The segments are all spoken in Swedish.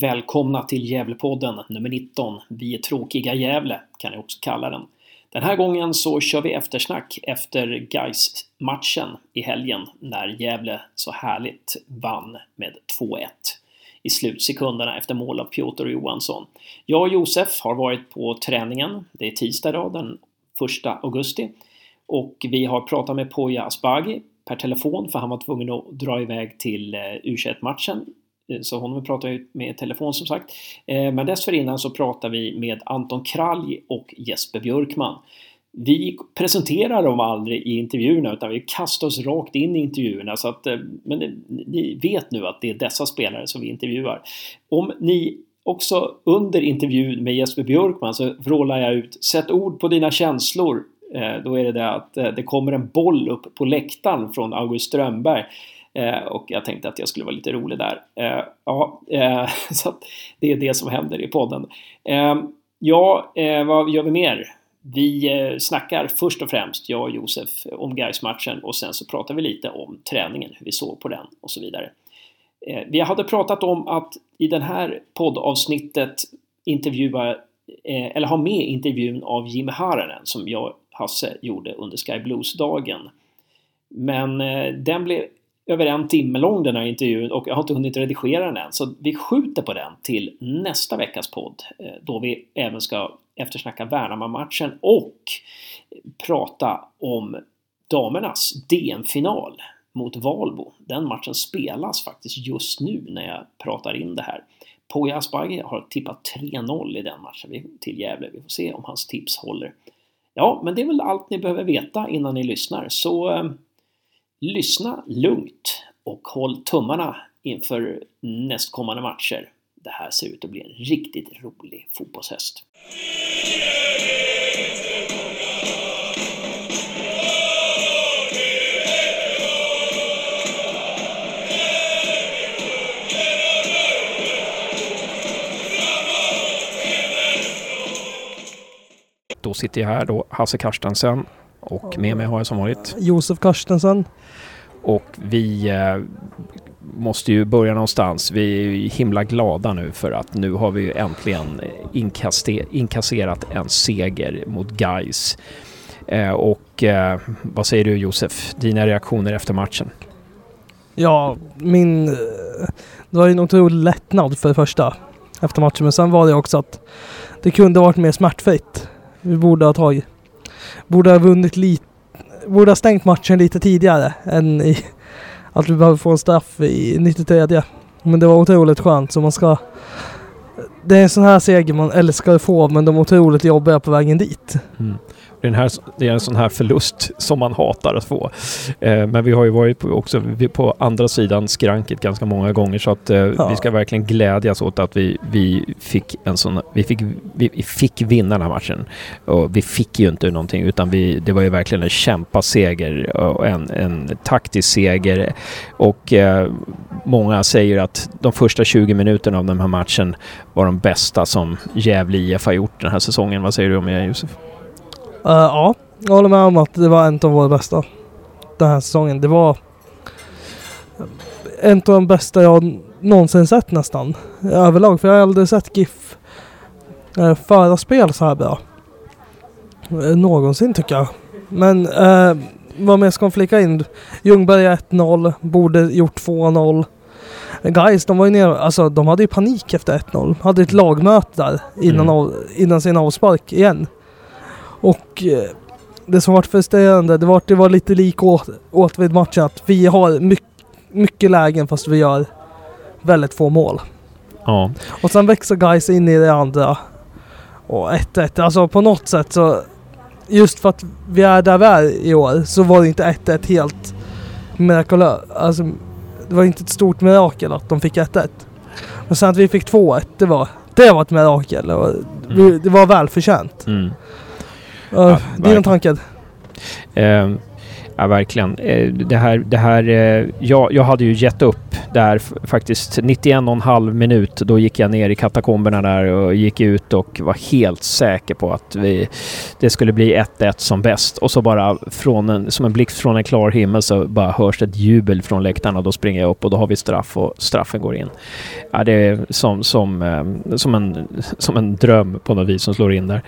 Välkomna till Gävlepodden nummer 19. Vi är tråkiga Gävle, kan jag också kalla den. Den här gången så kör vi eftersnack efter gais matchen i helgen när Gävle så härligt vann med 2-1 i slutsekunderna efter mål av Piotr Johansson. Jag och Josef har varit på träningen. Det är tisdag idag, den 1 augusti. Och vi har pratat med Poya Asbaghi per telefon för han var tvungen att dra iväg till eh, U21-matchen Eh, så honom pratar jag med telefon som sagt. Eh, men dessförinnan så pratar vi med Anton Kralj och Jesper Björkman. Vi presenterar dem aldrig i intervjuerna utan vi kastar oss rakt in i intervjuerna. Så att, eh, men ni vet nu att det är dessa spelare som vi intervjuar. Om ni också under intervjun med Jesper Björkman så vrålar jag ut Sätt ord på dina känslor. Då är det det att det kommer en boll upp på läktaren från August Strömberg. Eh, och jag tänkte att jag skulle vara lite rolig där. Eh, ja, eh, så det är det som händer i podden. Eh, ja, eh, vad gör vi mer? Vi snackar först och främst, jag och Josef, om gais matchen och sen så pratar vi lite om träningen, hur vi såg på den och så vidare. Vi hade pratat om att i det här poddavsnittet intervjua, eller ha med intervjun av Jimmy Haranen som jag Hasse gjorde under Sky Blues-dagen. Men den blev över en timme lång den här intervjun och jag har inte hunnit redigera den än. Så vi skjuter på den till nästa veckas podd eh, då vi även ska eftersnacka Värnamo-matchen och prata om damernas DM-final mot Valbo. Den matchen spelas faktiskt just nu när jag pratar in det här. Poya Asbaghi har tippat 3-0 i den matchen till Gävle. Vi får se om hans tips håller. Ja, men det är väl allt ni behöver veta innan ni lyssnar. Så eh, Lyssna lugnt och håll tummarna inför nästkommande matcher. Det här ser ut att bli en riktigt rolig fotbollshöst. Då sitter jag här då, Hasse Karstensen och med mig har jag som vanligt Josef Karstensen. Och vi eh, måste ju börja någonstans. Vi är ju himla glada nu för att nu har vi ju äntligen inkasserat en seger mot Gais. Eh, och eh, vad säger du Josef? Dina reaktioner efter matchen? Ja, min... Eh, det var ju en otrolig lättnad för det första efter matchen. Men sen var det också att det kunde ha varit mer smärtfritt. Vi borde ha tagit borde ha vunnit lite, borde ha stängt matchen lite tidigare än i att vi behöver få en straff i 93. Men det var otroligt skönt så man ska det är en sån här seger man älskar att få men de är otroligt jobbiga på vägen dit. Mm. Den här, det är en sån här förlust som man hatar att få. Eh, men vi har ju varit på, också på andra sidan skranket ganska många gånger så att eh, ja. vi ska verkligen glädjas åt att vi, vi fick en sån, vi fick, vi fick vinna den här matchen. Och vi fick ju inte någonting utan vi, det var ju verkligen en kämpaseger och en, en taktisk seger. Och eh, många säger att de första 20 minuterna av den här matchen var de bästa som Gävle IF har gjort den här säsongen. Vad säger du om det Josef? Uh, ja, jag håller med om att det var en av våra bästa den här säsongen. Det var en av de bästa jag någonsin sett nästan. Överlag, för jag har aldrig sett GIF uh, föra spel så här bra. Uh, någonsin tycker jag. Men uh, vad mer ska man flika in? Ljungberg 1-0, borde gjort 2-0. Guys, de var ju nere, alltså de hade ju panik efter 1-0. Hade ett lagmöte där innan, mm. av, innan sin avspark igen. Och eh, det som varit frustrerande, det var, det var lite lik åt, åt vid matchen att vi har mycket, mycket lägen fast vi gör väldigt få mål. Ja. Och sen växer guys in i det andra. Och 1-1, alltså på något sätt så just för att vi är där vi är i år så var det inte 1-1 helt mirakulöst. Alltså, det var inte ett stort mirakel att de fick 1-1. Men sen att vi fick 2-1, det var, det var ett mirakel. Och mm. Det var välförtjänt. Mm. Ja, dina tankar? Uh, ja, verkligen. Uh, det här, det här uh, jag, jag hade ju gett upp där faktiskt 91,5 minut då gick jag ner i katakomberna där och gick ut och var helt säker på att vi, det skulle bli 1-1 som bäst. Och så bara från en, som en blixt från en klar himmel så bara hörs ett jubel från läktarna. Då springer jag upp och då har vi straff och straffen går in. Ja, det är som, som, eh, som, en, som en dröm på något vis som slår in där.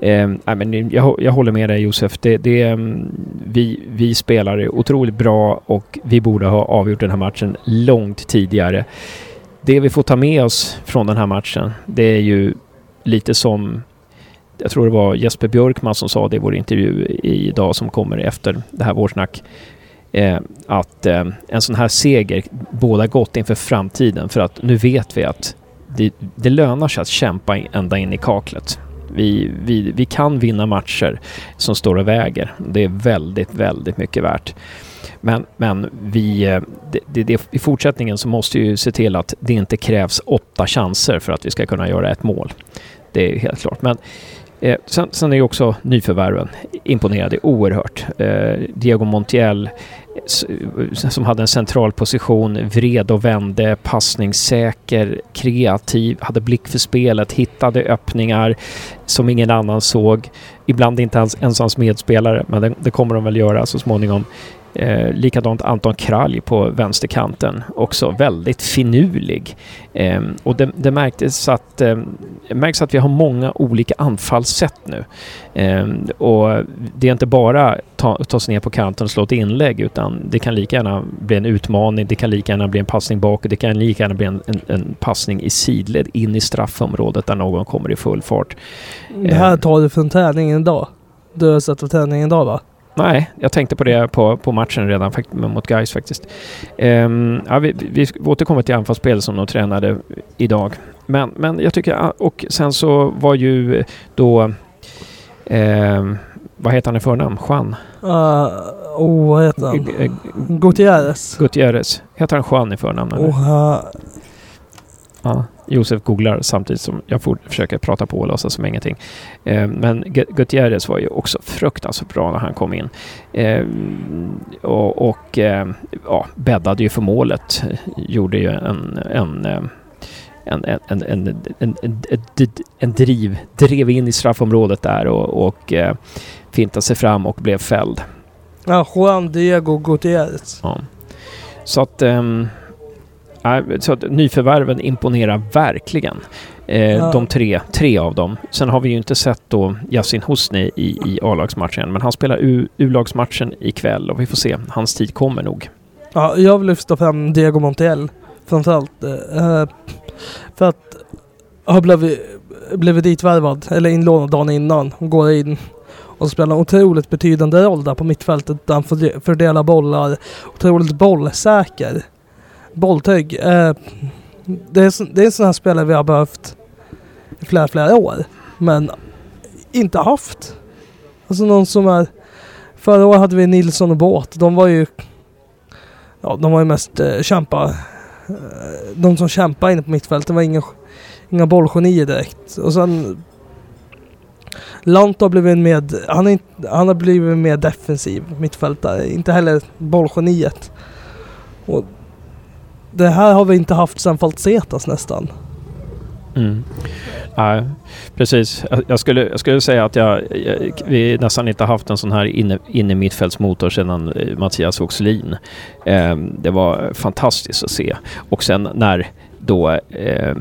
Eh, men jag, jag håller med dig Josef. Det, det, ehm, vi, vi spelar otroligt bra och vi borde ha avgjort den här matchen långt tidigare. Det vi får ta med oss från den här matchen, det är ju lite som jag tror det var Jesper Björkman som sa det i vår intervju idag som kommer efter det här vårsnack. Eh, att eh, en sån här seger båda gott inför framtiden för att nu vet vi att det, det lönar sig att kämpa ända in i kaklet. Vi, vi, vi kan vinna matcher som står och väger. Det är väldigt, väldigt mycket värt. Men, men vi, eh, det, det, det, i fortsättningen så måste vi ju se till att det inte krävs åtta chanser för att vi ska kunna göra ett mål. Det är helt klart. Men eh, sen, sen är ju också nyförvärven imponerade oerhört. Eh, Diego Montiel som hade en central position, vred och vände, passningssäker, kreativ, hade blick för spelet, hittade öppningar som ingen annan såg. Ibland inte ens, ens hans medspelare, men det, det kommer de väl göra så småningom. Eh, likadant Anton Kralj på vänsterkanten, också väldigt finurlig. Eh, och det, det märktes att, eh, märks att vi har många olika anfallssätt nu. Eh, och det är inte bara ta, ta sig ner på kanten och slå ett inlägg utan det kan lika gärna bli en utmaning, det kan lika gärna bli en passning bakåt, det kan lika gärna bli en, en, en passning i sidled in i straffområdet där någon kommer i full fart. Det här ehm. tar du från träningen idag? Du har sett på träningen idag va? Nej, jag tänkte på det på, på matchen redan mot Gais faktiskt. Um, ja, vi, vi återkommer till anfallsspel som de tränade idag. Men, men jag tycker, och sen så var ju då, um, vad heter han i förnamn? Juan? Uh, oh, vad heter han? G Gutierrez. Gutierrez. Heter han Juan i förnamn? Oh, uh. Ja. Josef googlar samtidigt som jag försöker prata på och låtsas som ingenting. Eh, men Gutierrez var ju också fruktansvärt bra när han kom in. Eh, och och eh, ja, bäddade ju för målet. Gjorde ju en, en en, en, en, en, en, en, en driv, drev in i straffområdet där och, och eh, fintade sig fram och blev fälld. Ja, Juan Diego Gutierrez. Ja. Så att um, så att nyförvärven imponerar verkligen. Eh. De tre, tre av dem. Sen har vi ju inte sett då Yasin Hosni i, i A-lagsmatchen, men han spelar U-lagsmatchen ikväll och vi får se. Hans tid kommer nog. Ja, jag vill lyfta fram Diego Montiel framförallt. Eh, för att ha blivit, blivit ditvärvad, eller inlånad dagen innan, och går in och spelar en otroligt betydande roll där på mittfältet där han får fördela bollar. Otroligt bollsäker bolltrygg. Eh, det, är, det är en sån här spelare vi har behövt i flera, flera år. Men inte haft. Alltså någon som är... Förra året hade vi Nilsson och Båt. De var ju... Ja, de var ju mest eh, kämpa. Eh, de som kämpade inne på mittfältet var inga, inga bollgenier direkt. Och sen... Lant har blivit med... Han, är, han har blivit mer defensiv mittfältare. Inte heller bollgeniet. Och det här har vi inte haft sedan Faltsetas nästan. Mm. Nej, precis. Jag skulle, jag skulle säga att jag, jag, vi nästan inte haft en sån här inne, inne mittfältsmotor sedan eh, Mattias Oxlin. Eh, det var fantastiskt att se. Och sen när då eh,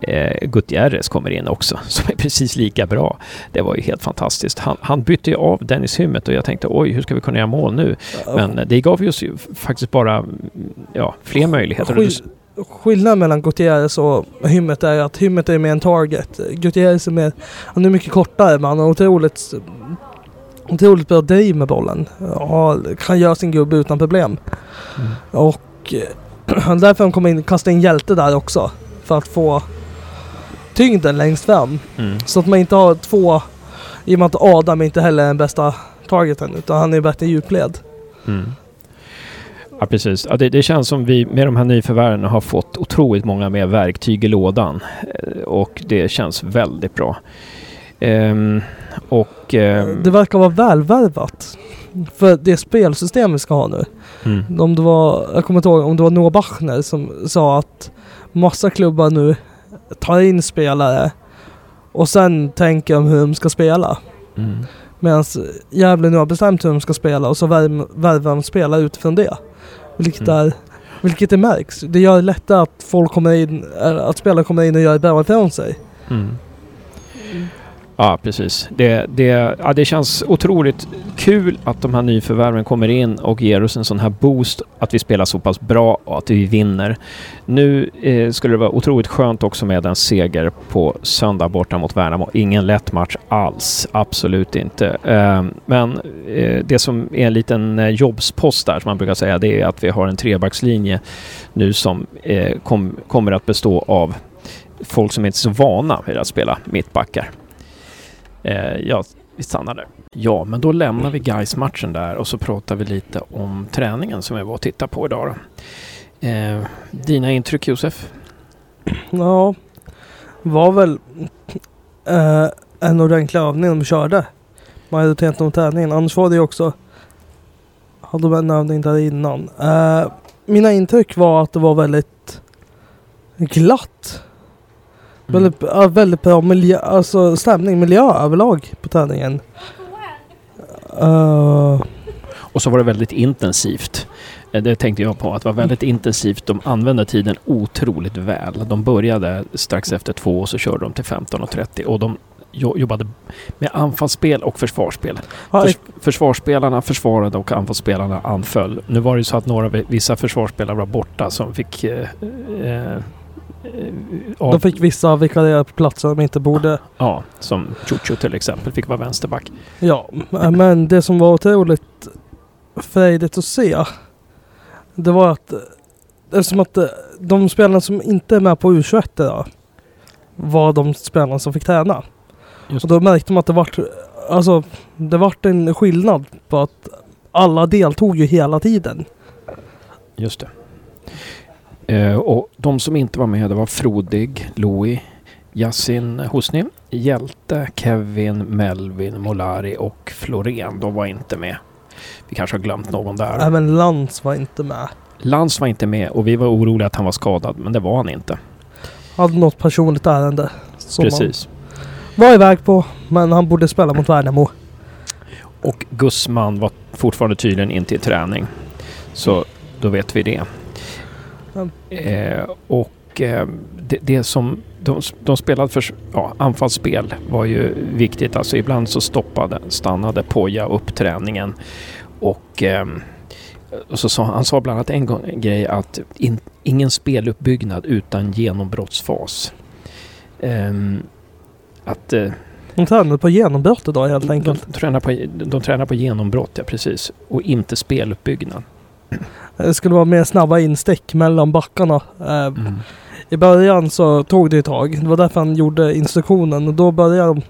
eh, Gutierrez kommer in också, som är precis lika bra. Det var ju helt fantastiskt. Han, han bytte ju av Dennis Hymmet och jag tänkte oj, hur ska vi kunna göra mål nu? Men det gav oss ju faktiskt bara ja, fler möjligheter. Skill skillnaden mellan Gutierrez och Hymmet är att Hymmet är mer en target. Gutierrez är mer, han är mycket kortare men han har otroligt otroligt bra driv med bollen. Och kan göra sin gubbe utan problem. Mm. Och eh, därför han kommer in, kasta in hjälte där också för att få tyngden längst fram. Mm. Så att man inte har två, i och med att Adam inte heller är den bästa targeten utan han är bättre djupled. Mm. Ja precis. Ja, det, det, känns som vi med de här nyförvärven har fått otroligt många mer verktyg i lådan. Eh, och det känns väldigt bra. Ehm, och, ehm, det verkar vara välvärvat. för det spelsystem vi ska ha nu. Mm. Om det var, jag kommer inte ihåg om det var Noah Bachner som sa att massa klubbar nu tar in spelare och sen tänker de hur de ska spela. Mm. Medan Gävle nu har bestämt hur de ska spela och så värv- värvar de spelare utifrån det. Vilket, Mm. är, vilket det märks. Det gör det lättare att folk kommer in, att spelare kommer in och gör bra ifrån sig. Mm. Ja, precis. Det, det, ja, det känns otroligt kul att de här nyförvärven kommer in och ger oss en sån här boost att vi spelar så pass bra och att vi vinner. Nu eh, skulle det vara otroligt skönt också med en seger på söndag borta mot Värnamo. Ingen lätt match alls, absolut inte. Eh, men eh, det som är en liten eh, jobbspost där som man brukar säga det är att vi har en trebackslinje nu som eh, kom, kommer att bestå av folk som inte är så vana vid att spela mittbackar. Eh, ja, vi stannar där. Ja, men då lämnar vi guys matchen där och så pratar vi lite om träningen som vi var och tittade på idag. Då. Eh, dina intryck Josef? Ja, var väl eh, en ordentlig övning de körde. Majoriteten av träningen. Annars var det ju också, hade de en övning där innan. Eh, mina intryck var att det var väldigt glatt. Mm. Väldigt, ja, väldigt bra miljö, alltså stämning, miljö överlag på träningen. Eh, Och så var det väldigt intensivt. Eh, Det tänkte jag på, att det var väldigt intensivt. De använde tiden otroligt väl. De började strax efter två och så körde de till 15.30 och de jo- jobbade med anfallsspel och försvarsspel. Förs försvarsspelarna försvarade och anfallsspelarna anföll. Nu var det ju så att några, vissa försvarsspelare var borta som fick... Eh, eh, av- de fick vissa vikariera på platser de inte borde. Ja, som Chucho till exempel fick vara vänsterback. Ja, men det som var otroligt frejdigt att se. Det var att det är som att eh, de spelarna som inte är med på U21 idag var de spelarna som fick träna. Just Och då märkte man att det vart, alltså, det vart en skillnad på att alla deltog ju hela tiden. Just det. Eh, och de som inte var med det var Frodig, Louis, Yasin Hosni, Hjälte, Kevin, Melvin, Molari och Florén. De var inte med. Vi kanske har glömt någon där. Även Lantz var inte med. Lans var inte med och vi var oroliga att han var skadad, men det var han inte. Hade något personligt ärende. Som Precis. han var iväg på. Men han borde spela mot Värnamo. Och Gussman var fortfarande tydligen inte i träning. Så då vet vi det. Eh, och eh, det, det som de, de spelade för ja, anfallsspel var ju viktigt. Alltså ibland så stoppade, stannade Poja upp träningen. Och, eh, och så sa, han sa bland annat en, gång, en grej att in, ingen speluppbyggnad utan genombrottsfas. Ehm, att eh, De tränade på genombrott idag helt de, enkelt. de, tränar på, de tränar på genombrott, ja precis. Och inte speluppbyggnad. Det skulle vara mer snabba instick mellan backarna. Mm. I början så tog det ett tag. Det var därför han gjorde instruktionen. Och då började de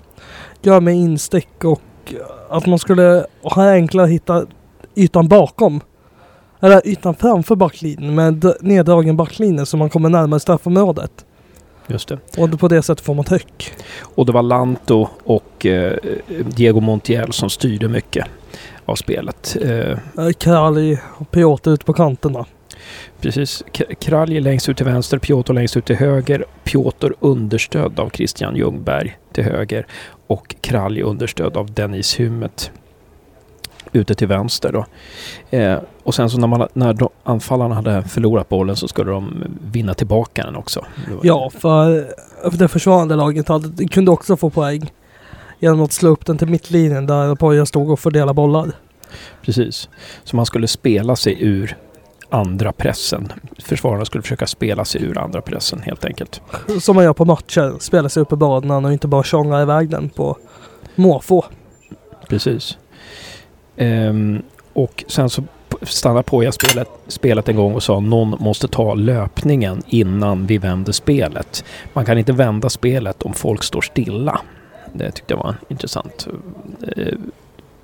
göra med instick och att man skulle ha enklare att hitta ytan bakom. Eller ytan framför backlinjen med neddragen backlinje så man kommer närmare straffområdet. Just det. Och på det sättet får man tryck. Och det var Lanto och eh, Diego Montiel som styrde mycket av spelet. Eh, Kralj och Piotr ut på kanterna. precis. Kralj längst ut till vänster, Piotr längst ut till höger. Piotr understödd av Christian Ljungberg till höger och Kralj understödd av Dennis Hymmet ute till vänster. Då. Eh, och sen så när, man, när de, anfallarna hade förlorat bollen så skulle de vinna tillbaka den också. Ja, för, för det försvarande laget hade, kunde också få poäng. Genom att slå upp den till mittlinjen där Poja stod och fördelade bollar. Precis. Så man skulle spela sig ur andra pressen. Försvararna skulle försöka spela sig ur andra pressen helt enkelt. Som man gör på matcher. Spela sig upp i banan och inte bara tjonga iväg den på måfå. Precis. Ehm, och sen så stannade Poja spelet, spelet en gång och sa någon måste ta löpningen innan vi vänder spelet. Man kan inte vända spelet om folk står stilla. Det tyckte jag var en intressant eh,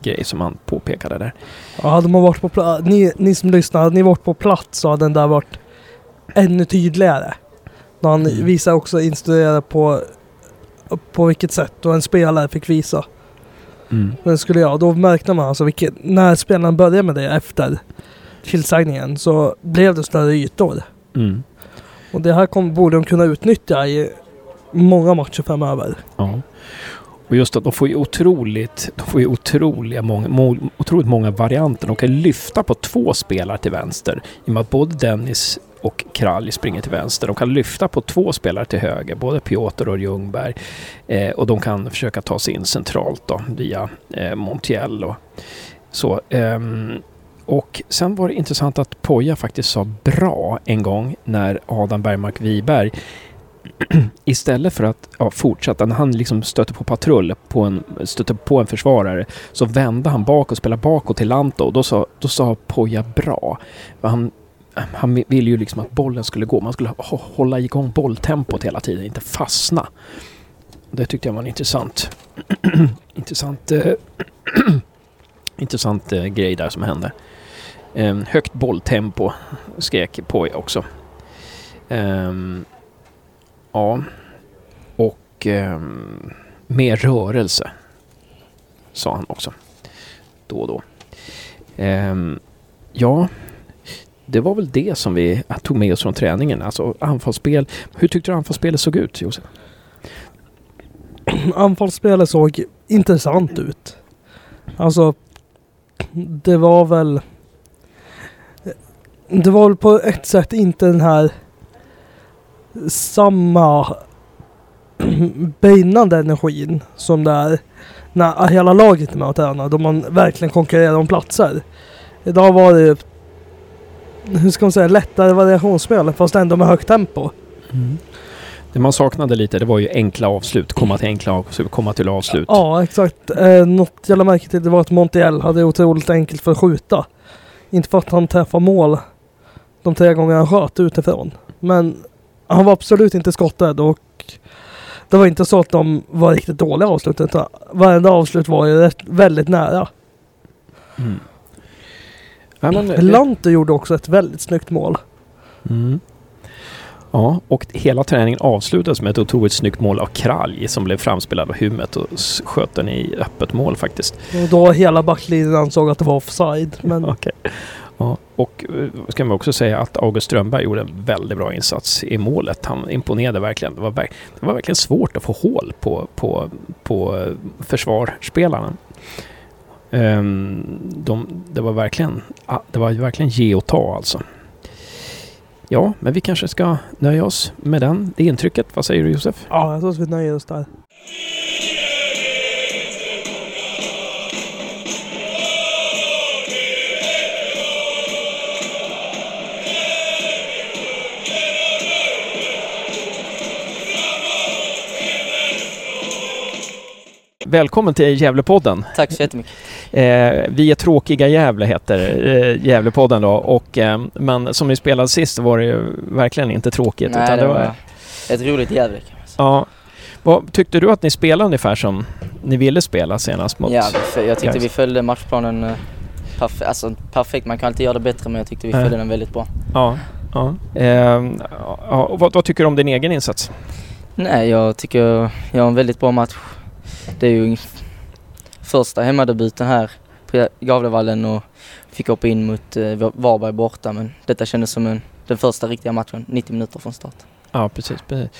grej som han påpekade där. Ja, hade man varit på plats, ni, ni som lyssnar, hade ni varit på plats så hade den där varit ännu tydligare. När han Mm. visar också instruera på, på vilket sätt och en spelare fick visa. Mm. Men skulle jag, då märkte man alltså vilket, när spelaren började med det efter tillsägningen så blev det större ytor. Mm. Och det här kom, borde de kunna utnyttja i många matcher framöver. Ja. Och just att de får ju otroligt, de får ju otroliga många, må, otroligt många varianter. De kan lyfta på två spelare till vänster. I och med att både Dennis och Kralj springer till vänster. De kan lyfta på två spelare till höger, både Piotr och Ljungberg. Eh, och de kan försöka ta sig in centralt då, via eh, Montiel och så. Ehm, och sen var det intressant att Poja faktiskt sa bra en gång när Adam Bergmark Wiberg istället för att ja, fortsätta, när han liksom stötte på patrull, på en, stötte på en försvarare, så vände han bak och spelade bakåt till Lanto. Och då sa, då sa Poja bra. Han, han ville ju liksom att bollen skulle gå. Man skulle hålla igång bolltempot hela tiden, inte fastna. Det tyckte jag var en intressant, intressant, eh, intressant eh, grej där som hände. Eh, högt bolltempo skrek Poja också. Ehm, Ja. Och eh, mer rörelse. Sa han också. Då och då. Eh, ja, det var väl det som vi tog med oss från träningen. Alltså anfallsspel. Hur tyckte du anfallsspelet såg ut, Josef? Anfallsspelet såg intressant ut. Alltså, det var väl... Det var väl på ett sätt inte den här samma brinnande energin som det är när hela laget är med och tränar. Då man verkligen konkurrerar om platser. Idag var det ju, hur ska man säga, lättare variationsspel fast ändå med högt tempo. Det man saknade lite, det var ju enkla avslut. Komma till enkla avslut, komma till avslut. Ja, exakt. Eh, något jag lade märke till det var att Montiel hade otroligt enkelt för att skjuta. Inte för att han träffade mål de tre gånger han sköt utifrån. Men han var absolut inte skottad och det var inte så att de var riktigt dåliga avslut. Varenda avslut var ju rätt, väldigt nära. Mm. Ja, men, det- Lanto gjorde också ett väldigt snyggt mål. Mm. Ja, och hela träningen avslutades med ett otroligt snyggt mål av Kralj som blev framspelad av Hummet och sköt den i öppet mål faktiskt. Och då hela backlinjen ansåg att det var offside. Men Okej. Ja, och eh, ska man också säga att August Strömberg gjorde en väldigt bra insats i målet. Han imponerade verkligen. Det var, verk, det var verkligen svårt att få hål på, på, på eh, försvarsspelarna. Um, de, det var verkligen ah, det var verkligen ge och ta alltså. Ja, men vi kanske ska nöja oss med den, det intrycket. Vad säger du Josef? ja, jag tror att vi nöjer oss där. Välkommen till Gävlepodden. Tack så jättemycket. Eh, vi är tråkiga Gävle heter eh, Gävlepodden då. Och, eh, men som ni spelade sist var det ju verkligen inte tråkigt. Nej, utan det var ett roligt Gävle kan man säga. Ja. Vad, tyckte du att ni spelade ungefär som ni ville spela senast mot... Ja, jag tyckte vi följde matchplanen eh, perf- alltså, perfekt. Man kan alltid göra det bättre men jag tyckte vi följde den väldigt bra. Ja. ja. Ehm, ja vad, vad tycker du om din egen insats? Nej, jag tycker jag har en väldigt bra match. Det är ju första hemmadebuten här på Gavlevallen och fick hoppa in mot eh, Varberg borta men detta kändes som en, den första riktiga matchen, 90 minuter från start. Ja, precis. precis.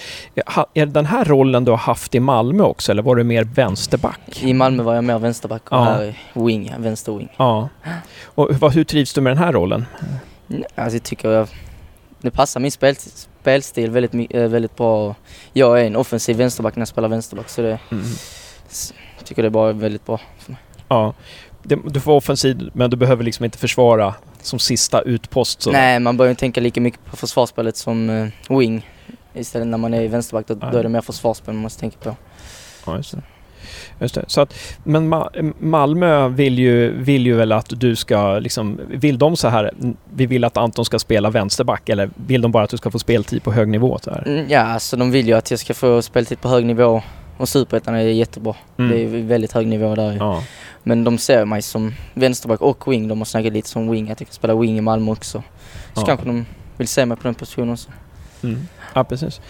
Är det den här rollen du har haft i Malmö också eller var du mer vänsterback? I Malmö var jag mer vänsterback och Ja. här är wing, vänster wing. Ja. Och vad, hur trivs du med den här rollen? Alltså jag tycker jag, det passar min spel, spelstil väldigt, eh, väldigt bra. Jag är en offensiv vänsterback när jag spelar vänsterback så det, Mm. Tycker det bara väldigt bra. Ja. Det, du får offensiv men du behöver liksom inte försvara som sista utpost. Så. Nej, man börjar tänka lika mycket på försvarsspelet som eh, wing. Istället när man är i vänsterback då, Ja. då är det mer försvarsspel man måste tänka på. Ja, just det. Just det. Så att, men Ma- Malmö vill ju, vill ju väl att du ska liksom, vill de så här, "Mm, vi vill att Anton ska spela vänsterback eller vill de bara att du ska få speltid på hög nivå så här? Mm, ja, alltså de vill ju att jag ska få speltid på hög nivå och superettan är jättebra. Mm. Det är väldigt hög nivå där. Ja, Men de ser mig som vänsterback och wing. De har snackat lite som wing, att jag kan spela wing i Malmö också. Så Ja. kanske de vill se mig på den positionen också. mm. ja, precis.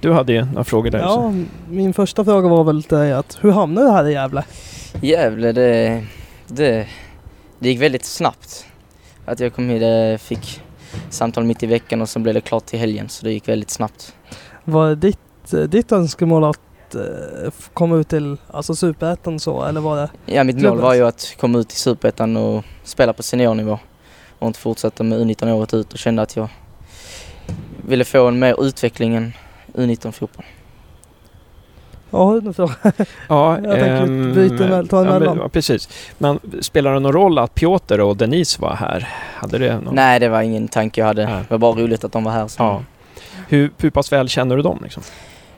Du hade ju några frågor där. Ja, så. min första fråga var väl till dig att hur hamnade du här i Gävle? Gävle, det, det, det gick väldigt snabbt. Att jag kom hit, jag fick samtal mitt i veckan och sen blev det klart till helgen så det gick väldigt snabbt. Var det ditt, eh, ditt önskemål att eh, komma ut till alltså superettan så eller var det? Ja, mitt mål var ju att komma ut i Superettan och spela på seniornivå och inte fortsätta med U19 året ut och kände att jag ville få en mer utveckling än U19-fotboll. Ja, har du någon fråga? Ja, Jag tänker ehm, byta ta ja, men- emellan. ja, precis. Men spelar det någon roll att Piotr och Denise var här? Hade det någon? Nej, det var ingen tanke jag hade. Nej. Det var bara roligt att de var här. Så. Ja. Hur, hur pass väl känner du dem liksom?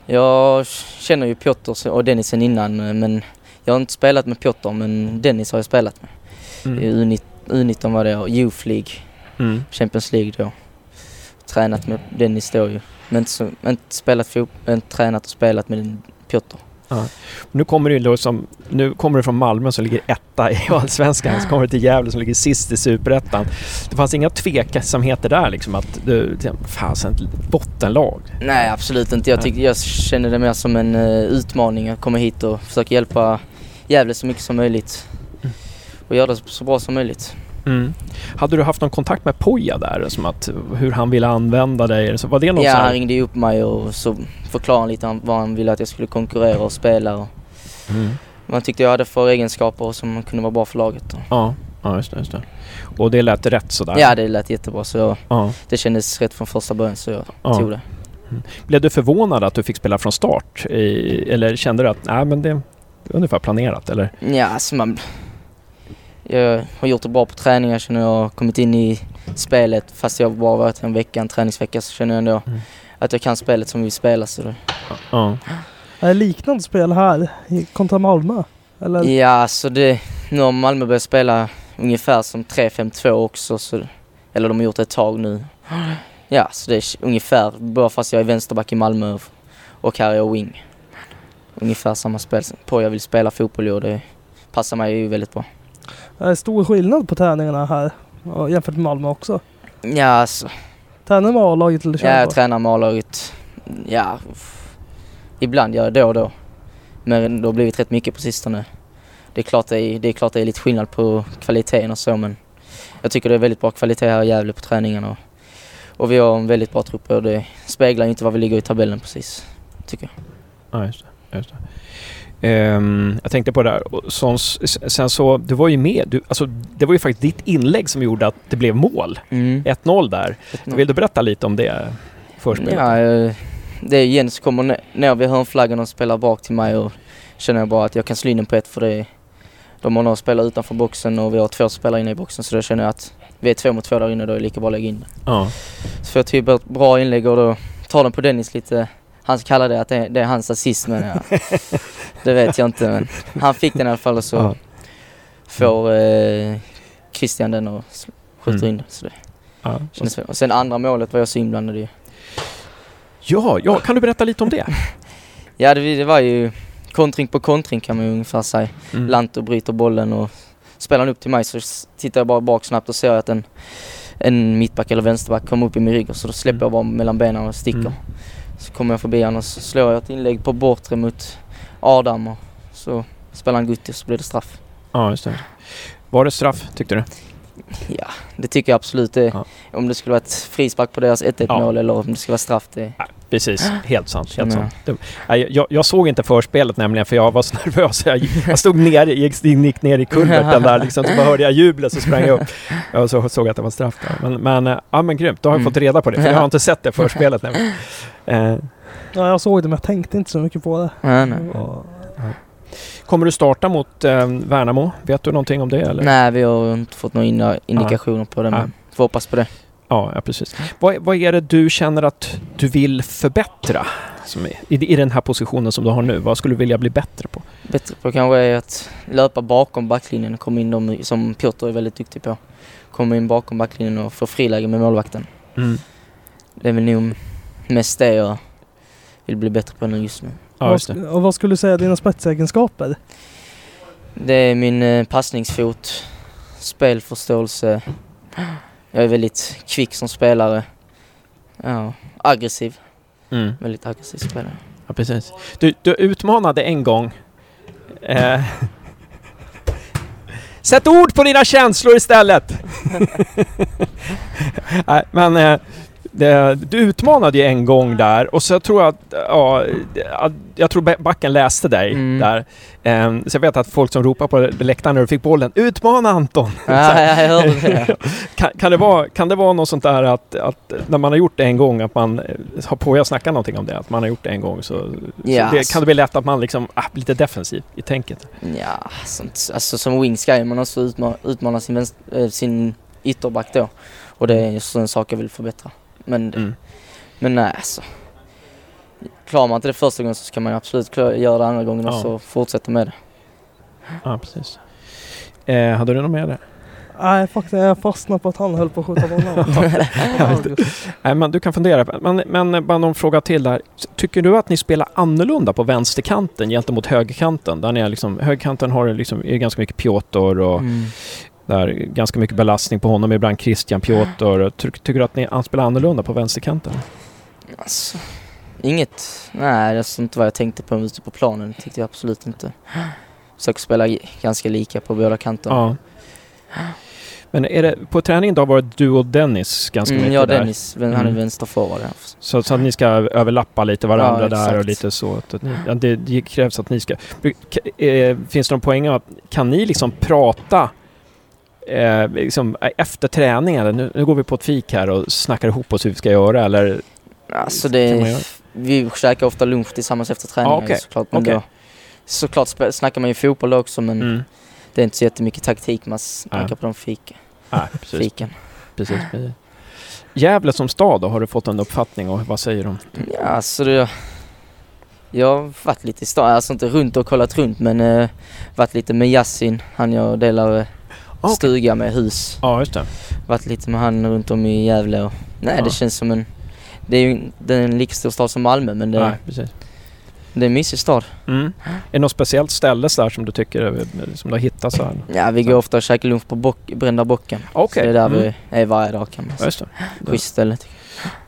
Jag känner ju Piotr och Dennis sen innan eh, men jag har inte spelat med Piotr men Dennis har jag spelat med. I U19, U19 var det och Youth League, Mm. Champions League då. Tränat med Dennis då ju. Men inte, så, inte spelat fotboll, inte tränat och spelat med Piotr. Nu kommer du då som, nu kommer du från Malmö som ligger etta i Allsvenskan, så kommer du till Gävle som ligger sist i Superettan. Det fanns inga tveksamheter där liksom att du, fasen, ett bottenlag. Nej absolut inte. Jag, tycker, jag känner det mer som en eh, utmaning att komma hit och försöka hjälpa Gävle så mycket som möjligt. Och göra det så bra som möjligt. Mm. Hade du haft någon kontakt med Poja där? Som att hur han ville använda dig? Så var det något Ja, han ringde upp mig och så förklarade han lite vad han ville att jag skulle konkurrera och spela. Och Mm. man tyckte jag hade för egenskaper som kunde vara bra för laget. Ja, ja just det, just det. Och det lät rätt sådär? ja, det lät jättebra så jag, ja. det kändes rätt från första början så jag Ja. tog det. Blev du förvånad att du fick spela från start? I, eller kände du att nej, men det är ungefär planerat? Eller? Ja, alltså man... Jag har gjort det bra på träningar känner jag. har kommit in i spelet fast jag bara varit en vecka, en träningsvecka så känner jag ändå Mm. att jag kan spelet som vi spelar. Så det. Ja. Är det liknande spel här i- kontra Malmö? Eller? Ja, så det... Nu har Malmö börjat spela ungefär som 3-5-2 också. Så, eller de har gjort det ett tag nu. Ja, så det är ungefär, bara fast jag är vänsterback i Malmö och här är jag wing. Ungefär samma spel på jag vill spela fotboll och det passar mig ju väldigt bra. Är det stor skillnad på träningarna här jämfört med Malmö också? Ja, alltså, Tränar med A-laget eller kör Ja, jag tränar med A-laget. Ja, ibland gör jag det och då. Men det har blivit rätt mycket på sistone. Det är klart det är, det är, klart det är lite skillnad på kvaliteten och så men jag tycker det är väldigt bra kvalitet här i Gävle på träningarna. Och, och vi har en väldigt bra trupp och det speglar inte vad vi ligger i tabellen precis, tycker jag. Ja, just det. Just det. Ehm, jag tänkte på det där. Sen, sen så, du var ju med. Du, alltså, det var ju faktiskt ditt inlägg som gjorde att det blev mål. Mm. 1-0 där. Vill du berätta lite om det förspelet? Ja, eh, det är Jens kommer ne- ner vid hörnflaggan och spelar bak till mig och känner jag bara att jag kan slå in den på ett för det de har några spelare utanför boxen och vi har två spelare inne i boxen så då känner jag att vi är två mot två där inne då är det lika bra att lägga in den. Ja. Så jag typ ett bra inlägg och då tar den på Dennis lite, han kallar det att det är, det är hans assist men ja, det vet jag inte men han fick den i alla fall och så Ja. får eh, Christian den och skjuter Mm. in. Så det Ja. kändes. Och sen andra målet var jag så inblandad i. Ja, ja, kan du berätta lite om det? Ja det, det var ju kontring på kontring kan man ju ungefär säga. Mm. Lanto bryter bollen och spelar den upp till mig så tittar jag bara bak snabbt och ser att en, en mittback eller vänsterback kommer upp i min rygg och så då släpper jag bara mellan benen och sticker. Mm. Så kommer jag förbi honom och så slår jag ett inlägg på bortre mot Adam och så spelar han Gutti och så blir det straff. Ja, just det. Var det straff, tyckte du? Ja, det tycker jag absolut. Det, Ja. Om det skulle vara ett frispark på deras 1-1 Ja. mål eller om det ska vara straff. Det, Precis, helt sant. Helt sant. Det, jag, jag såg inte förspelet nämligen för jag var så nervös. Jag, jag stod ner, gick, gick ner i kulverten där liksom, så bara hörde jag jublet så sprang jag upp. Jag så, såg att det var straff där. Men, men, eh, ja, men grymt, då har jag Mm. fått reda på det. För jag har inte sett det förspelet nämligen. Eh, Ja, jag såg det men jag tänkte inte så mycket på det. nej, nej. Och- kommer du starta mot eh, Värnamo? Vet du någonting om det? Eller? nej, vi har inte fått några indikationer på det men får hoppas på det. Ja, ja precis. Vad, vad är det du känner att du vill förbättra i, i den här positionen som du har nu? Vad skulle du vilja bli bättre på? Bättre på kanske är att löpa bakom backlinjen och komma in de, som Piotr är väldigt duktig på. Komma in bakom backlinjen och få friläge med målvakten. Mm. Det är väl nog mest det jag vill bli bättre på nu just nu. Ja, just det. och vad skulle du säga är dina spetsegenskaper? Det är min eh, passningsfot, spelförståelse. Jag är väldigt kvick som spelare. Ja, aggressiv. Mm. Väldigt aggressiv spelare. Ja, precis. Du, du utmanade en gång eh, sätt ord på dina känslor istället! Nej, men eh, det, du utmanade ju en gång där och så tror jag att, ja, jag tror backen läste dig Mm. där. Eh, så jag vet att folk som ropar på läktaren när du fick bollen, utmana Anton! Ja, jag hörde det. Kan, kan, det vara, kan det vara något sånt där att, att när man har gjort det en gång att man eh, har på att snacka någonting om det, att man har gjort det en gång så, Ja, så det, kan det bli lätt att man liksom ah, lite defensiv i tänket? Ja, sånt, alltså som wing ska man också utmana, utmana sin, vänster, äh, sin ytterback då. Och det är just en sak jag vill förbättra. Men, Mm. men nej alltså. Klarar man inte det första gången så ska man ju absolut klara, göra det andra gången och Ja. så fortsätta med det. Ja, precis. Eh, hade du något mer där? Nej, faktiskt jag fastnade på att han höll på att skjuta bollen. Nej, men du kan fundera. på- Men, men bara någon fråga till där. Tycker du att ni spelar annorlunda på vänsterkanten gentemot högerkanten? Där ni är liksom, högerkanten har liksom, är ganska mycket Piotr och Mm. Där, ganska mycket belastning på honom. Ibland Christian Piotr. Ty, tycker du att ni spelar annorlunda på vänsterkanten? Alltså, inget. Nej, det är inte vad jag tänkte på ute på planen. Det tyckte jag absolut inte. Försöker spela ganska lika på båda kanterna. Ja. Men är det, på träningen idag var det du och Dennis ganska Mm, mycket ja, där? Dennis, vän- han är Mm. vänsterforward. ja. Så, så att ni ska överlappa lite varandra Ja, där och exakt. lite så. Att, ni, ja, det, det krävs att ni ska... Eh, finns det någon poäng att kan ni liksom prata eh, liksom, eh, efter träning eller nu, nu går vi på ett fik här och snackar ihop oss hur vi ska göra eller? Alltså det, vi käkar ofta lunch tillsammans efter träningen Ja, okej. såklart. Men Okej. då, såklart snackar man ju fotboll också men Mm. det är inte så jättemycket taktik man snackar Ja. på de fik, Nej, precis. fiken. precis, precis. Gävle som stad då, har du fått en uppfattning och vad säger de? Ja, alltså det, jag har varit lite i stan, alltså inte runt och kollat runt men eh, varit lite med Yasin, han jag delar eh, Okej. stuga med hus. Ja, just det. Varit lite med han runt om i Gävle och nej Ja. det känns som en det är ju det är en lika stor stad som Malmö men det, Nej, precis. det är en mysig stad. Mm. Är det något speciellt ställe så där som du tycker eh, som du har hittat så här? Ja vi går ofta och käkar lunch på bock, Brända bocken. Okej. Så det är där Mm. vi är varje dag kan man Ja, säga. just det. Schysst ställe tycker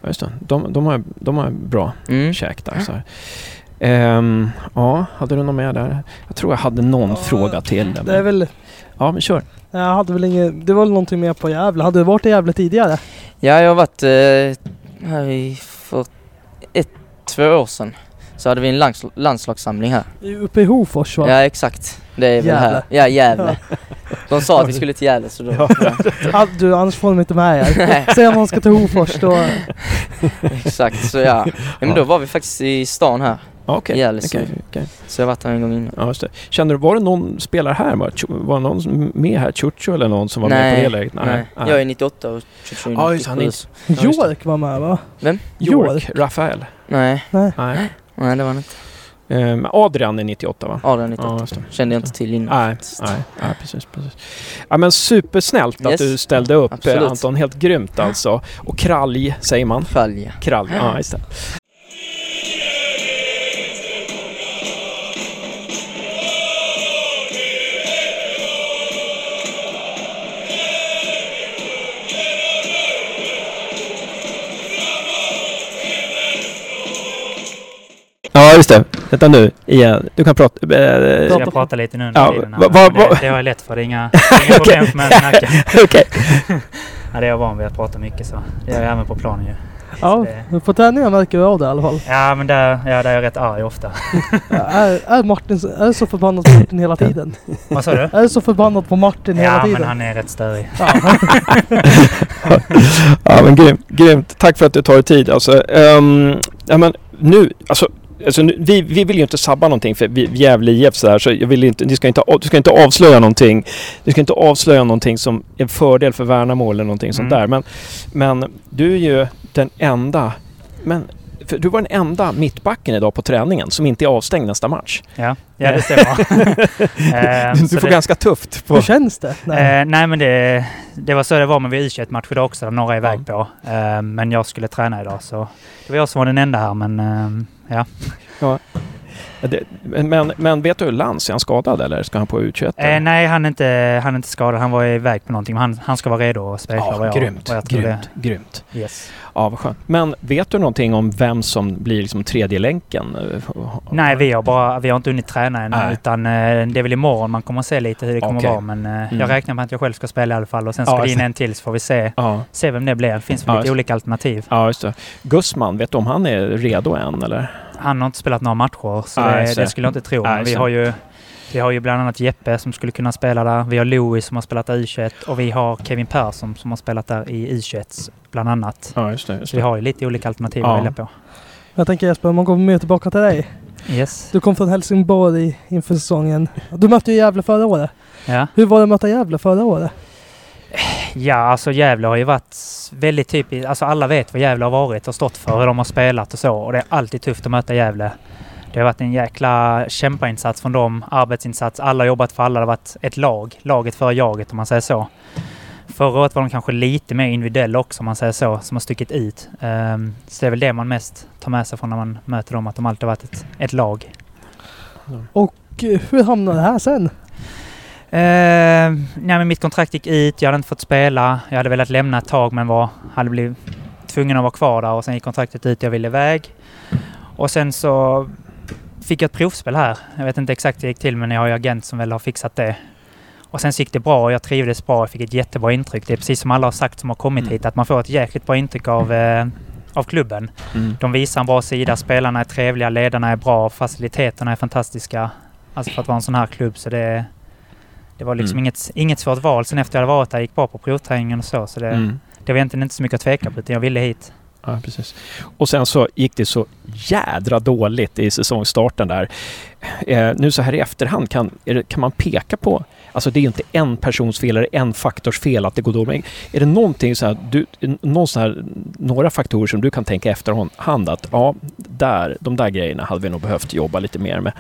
Ja, just det. De, de, har, de har bra jag. Mm. käk där. Så här. Ehm, ja, hade du något mer där? Jag tror jag hade någon fråga till. Där, Det är väl... Ja, men kör. Jag hade väl inget... Det var väl någonting mer på Gävle. Hade du varit i Gävle tidigare? Ja jag har varit eh, här i för ett, två år sedan. Så hade vi en lands, landslagssamling här. Uppe i Hofors va? Ja exakt. Det är väl Gävle. här. Ja Gävle. De sa att vi skulle till Gävle så då... Ja. Ja. Du, annars får de inte med er. Säg om man ska till Hofors då... exakt så ja. ja. Men då var vi faktiskt i stan här. Gävle, så- okej, okej. Så jag har varit här en gång innan. Ja, just det. Känner du, var det någon spelare här? Var, var det någon med här? Chucho eller någon som var med på det läget? nej. Jag är 98 och Chucho är Ja, just det, han är 97. Ja, just det. York var med va? York. York. Rafael. Nej, Nej. nej det var han inte. Ehm, Adrian är 98 va? Adrian 98. Ja. Kände jag inte till innan. Nej, nej, nej, precis, precis. Ja, men supersnällt att Yes. du ställde upp Absolut. eh, Anton. Helt grymt alltså. Och kralj, säger man. Kralja. Kralj, ja just det. Just det. Vänta nu, igen. Du kan prata. eh, Ska jag prata lite nu under Ja, tiden? här? va- va- det, va- det har jag lätt för. Det är inga, inga problem för mig att snacka. Okej. Ja, det är jag van vid att prata mycket så. Det gör jag även på planen ju. Ja, Det- på träningen verkar du av det i alla fall. Ja, men där, ja, där är jag rätt arg ofta. är, är Martin så- är så förbannad på Martin hela tiden? Vad sa du? Är du så förbannad på Martin hela Ja, tiden? men han är rätt störig. Ja. ja, men grymt, grymt. Tack för att du tar dig tid. Alltså, ehm, ja, men nu, alltså, alltså vi, vi vill ju inte sabba någonting för vi, Gävle IF så här, så jag vill inte, du, ska inte, du ska inte avslöja någonting. Du ska inte avslöja någonting som är en fördel för Värnamo eller någonting sånt Mm. där. Men, men du är ju den enda, men för du var den enda mittbacken idag på träningen som inte är avstängd nästa match. Ja, ja det stämmer. Eh, Du så får det, ganska tufft. På, Hur känns det? Nej. Eh, nej men det, det var så det var med u 21 match idag också, där några är iväg på. Eh, men jag skulle träna idag så det var jag som var den enda här men eh, ja. Det, men, men vet du, Lantz, är han skadad eller ska han på U21? Eh, nej, han är, inte, han är inte skadad. Han var iväg på någonting. Han, han ska vara redo att spela. Ja, vad jag, grymt, vad jag grymt, grymt. Yes. Ja, vad skönt. Men vet du någonting om vem som blir liksom tredje länken? Nej, vi har, bara, vi har inte hunnit träna än. Nej. Utan eh, det är väl imorgon man kommer att se lite hur det kommer Okej. vara. Men eh, Mm. jag räknar med att jag själv ska spela i alla fall. Och sen ska Ja, det in en till så får vi se, Ja, se vem det blir. Det finns väl Ja, lite olika alternativ. ja just det. Gussman, vet du om han är redo än eller? Han har inte spelat några matcher så Nej, det, det skulle jag inte tro. Men vi har ju vi har ju bland annat Jeppe som skulle kunna spela där. Vi har Louis som har spelat där i U21 och vi har Kevin Persson som har spelat där i U21 bland annat. Ja, just det. Just Så vi det. har ju lite olika alternativ att välja på. Jag tänker Jesper, om man går mer tillbaka till dig. Yes. Du kom från Helsingborg inför säsongen. Du mötte ju Gävle förra året. Ja. Hur var det att möta Gävle förra året? Ja, alltså Gävle har ju varit väldigt typiskt. Alltså alla vet vad Gävle har varit och stått för, hur de har spelat och så. Och det är alltid tufft att möta Gävle. Det har varit en jäkla kämpainsats från dem, arbetsinsats. Alla har jobbat för alla. Det har varit ett lag. Laget före jaget om man säger så. Förra året var de kanske lite mer individuella också om man säger så, som har stuckit ut. Um, så det är väl det man mest tar med sig från när man möter dem, att de alltid har varit ett, ett lag. Och eh, hur hamnade det här sen? Eh, nej, mitt kontrakt gick ut. Jag hade inte fått spela. Jag hade velat lämna ett tag men var, hade blivit tvungen att vara kvar där och sen gick kontraktet ut. Jag ville iväg. Och sen så fick jag ett provspel här. Jag vet inte exakt hur det gick till men jag har ju agent som väl har fixat det. Och sen så gick det bra och jag trivdes bra. Jag fick ett jättebra intryck. Det är precis som alla har sagt som har kommit Mm. hit att man får ett jäkligt bra intryck av, eh, av klubben. Mm. De visar en bra sida. Spelarna är trevliga, ledarna är bra, faciliteterna är fantastiska. Alltså för att vara en sån här klubb så det, det var liksom Mm. inget, inget svårt val. Sen efter jag hade varit där gick bra på provträningen och så. Så det, Mm. det var egentligen inte så mycket att tveka på utan jag ville hit. Ja, precis. Och sen så gick det så jädra dåligt i säsongstarten där. Eh, nu så här i efterhand, kan, det, kan man peka på... Alltså det är ju inte en persons fel eller en faktors fel att det går dåligt. Är det någonting så här, du, någon så här, några faktorer som du kan tänka efterhand att ja, där, de där grejerna hade vi nog behövt jobba lite mer med.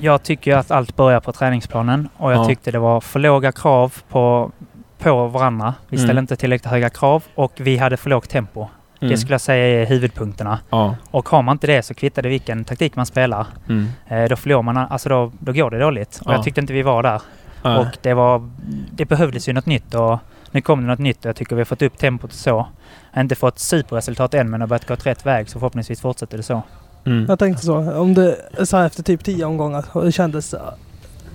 Jag tycker att allt börjar på träningsplanen och jag Ja. tyckte det var för låga krav på, på varandra. Vi Mm. ställde inte tillräckligt höga krav och vi hade för lågt tempo. Mm. Det skulle jag säga är huvudpunkterna. Ja. Och har man inte det så kvittar det vilken taktik man spelar. Mm. Eh, då förlorar man, alltså då, då går det dåligt. Och Ja. jag tyckte inte vi var där. Ja. Och det var, det behövdes ju något nytt och nu kom det något nytt och jag tycker vi har fått upp tempot och så. Jag har inte fått superresultat än men har börjat gå åt rätt väg så förhoppningsvis fortsätter det så. Mm. Jag tänkte så, om det så här efter typ 10 omgångar och det kändes...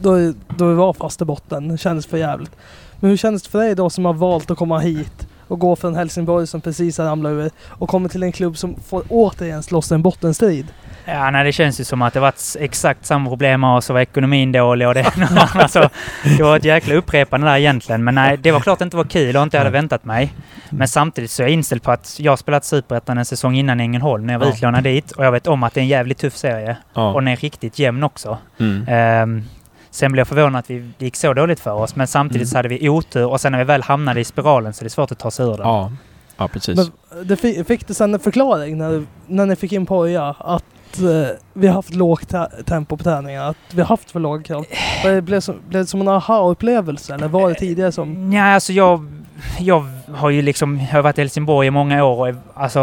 Då, då vi var fast i botten, det kändes för jävligt. Men hur kändes det för dig då som har valt att komma hit och gå från Helsingborg som precis har ramlat ur och kommer till en klubb som får återigen slåss en bottenstrid? Ja, nej, det känns ju som att det varit exakt samma problem och så var ekonomin dålig och det alltså, Det var ett jäkla upprepande där egentligen. Men nej, det var klart det inte var kul och inte jag hade väntat mig. Men samtidigt så är jag inställd på att jag spelat Superettan en säsong innan i Ängelholm när jag var Ja. utlånad dit. Och jag vet om att det är en jävligt tuff serie. Ja. Och den är riktigt jämn också. Mm. Ehm, sen blev jag förvånad att vi det gick så dåligt för oss. Men samtidigt Mm. så hade vi otur och sen när vi väl hamnade i spiralen så är det svårt att ta sig ur den. Ja. ja, precis. Men det fi- fick du sen en förklaring när, när ni fick in Poja att eh, vi har haft lågt te- tempo på träningen? Att vi har haft för låga krav? Var det blev, som, blev det som en aha-upplevelse eller var det tidigare som... Ja, alltså jag, jag har ju liksom, jag har varit i Helsingborg i många år och alltså,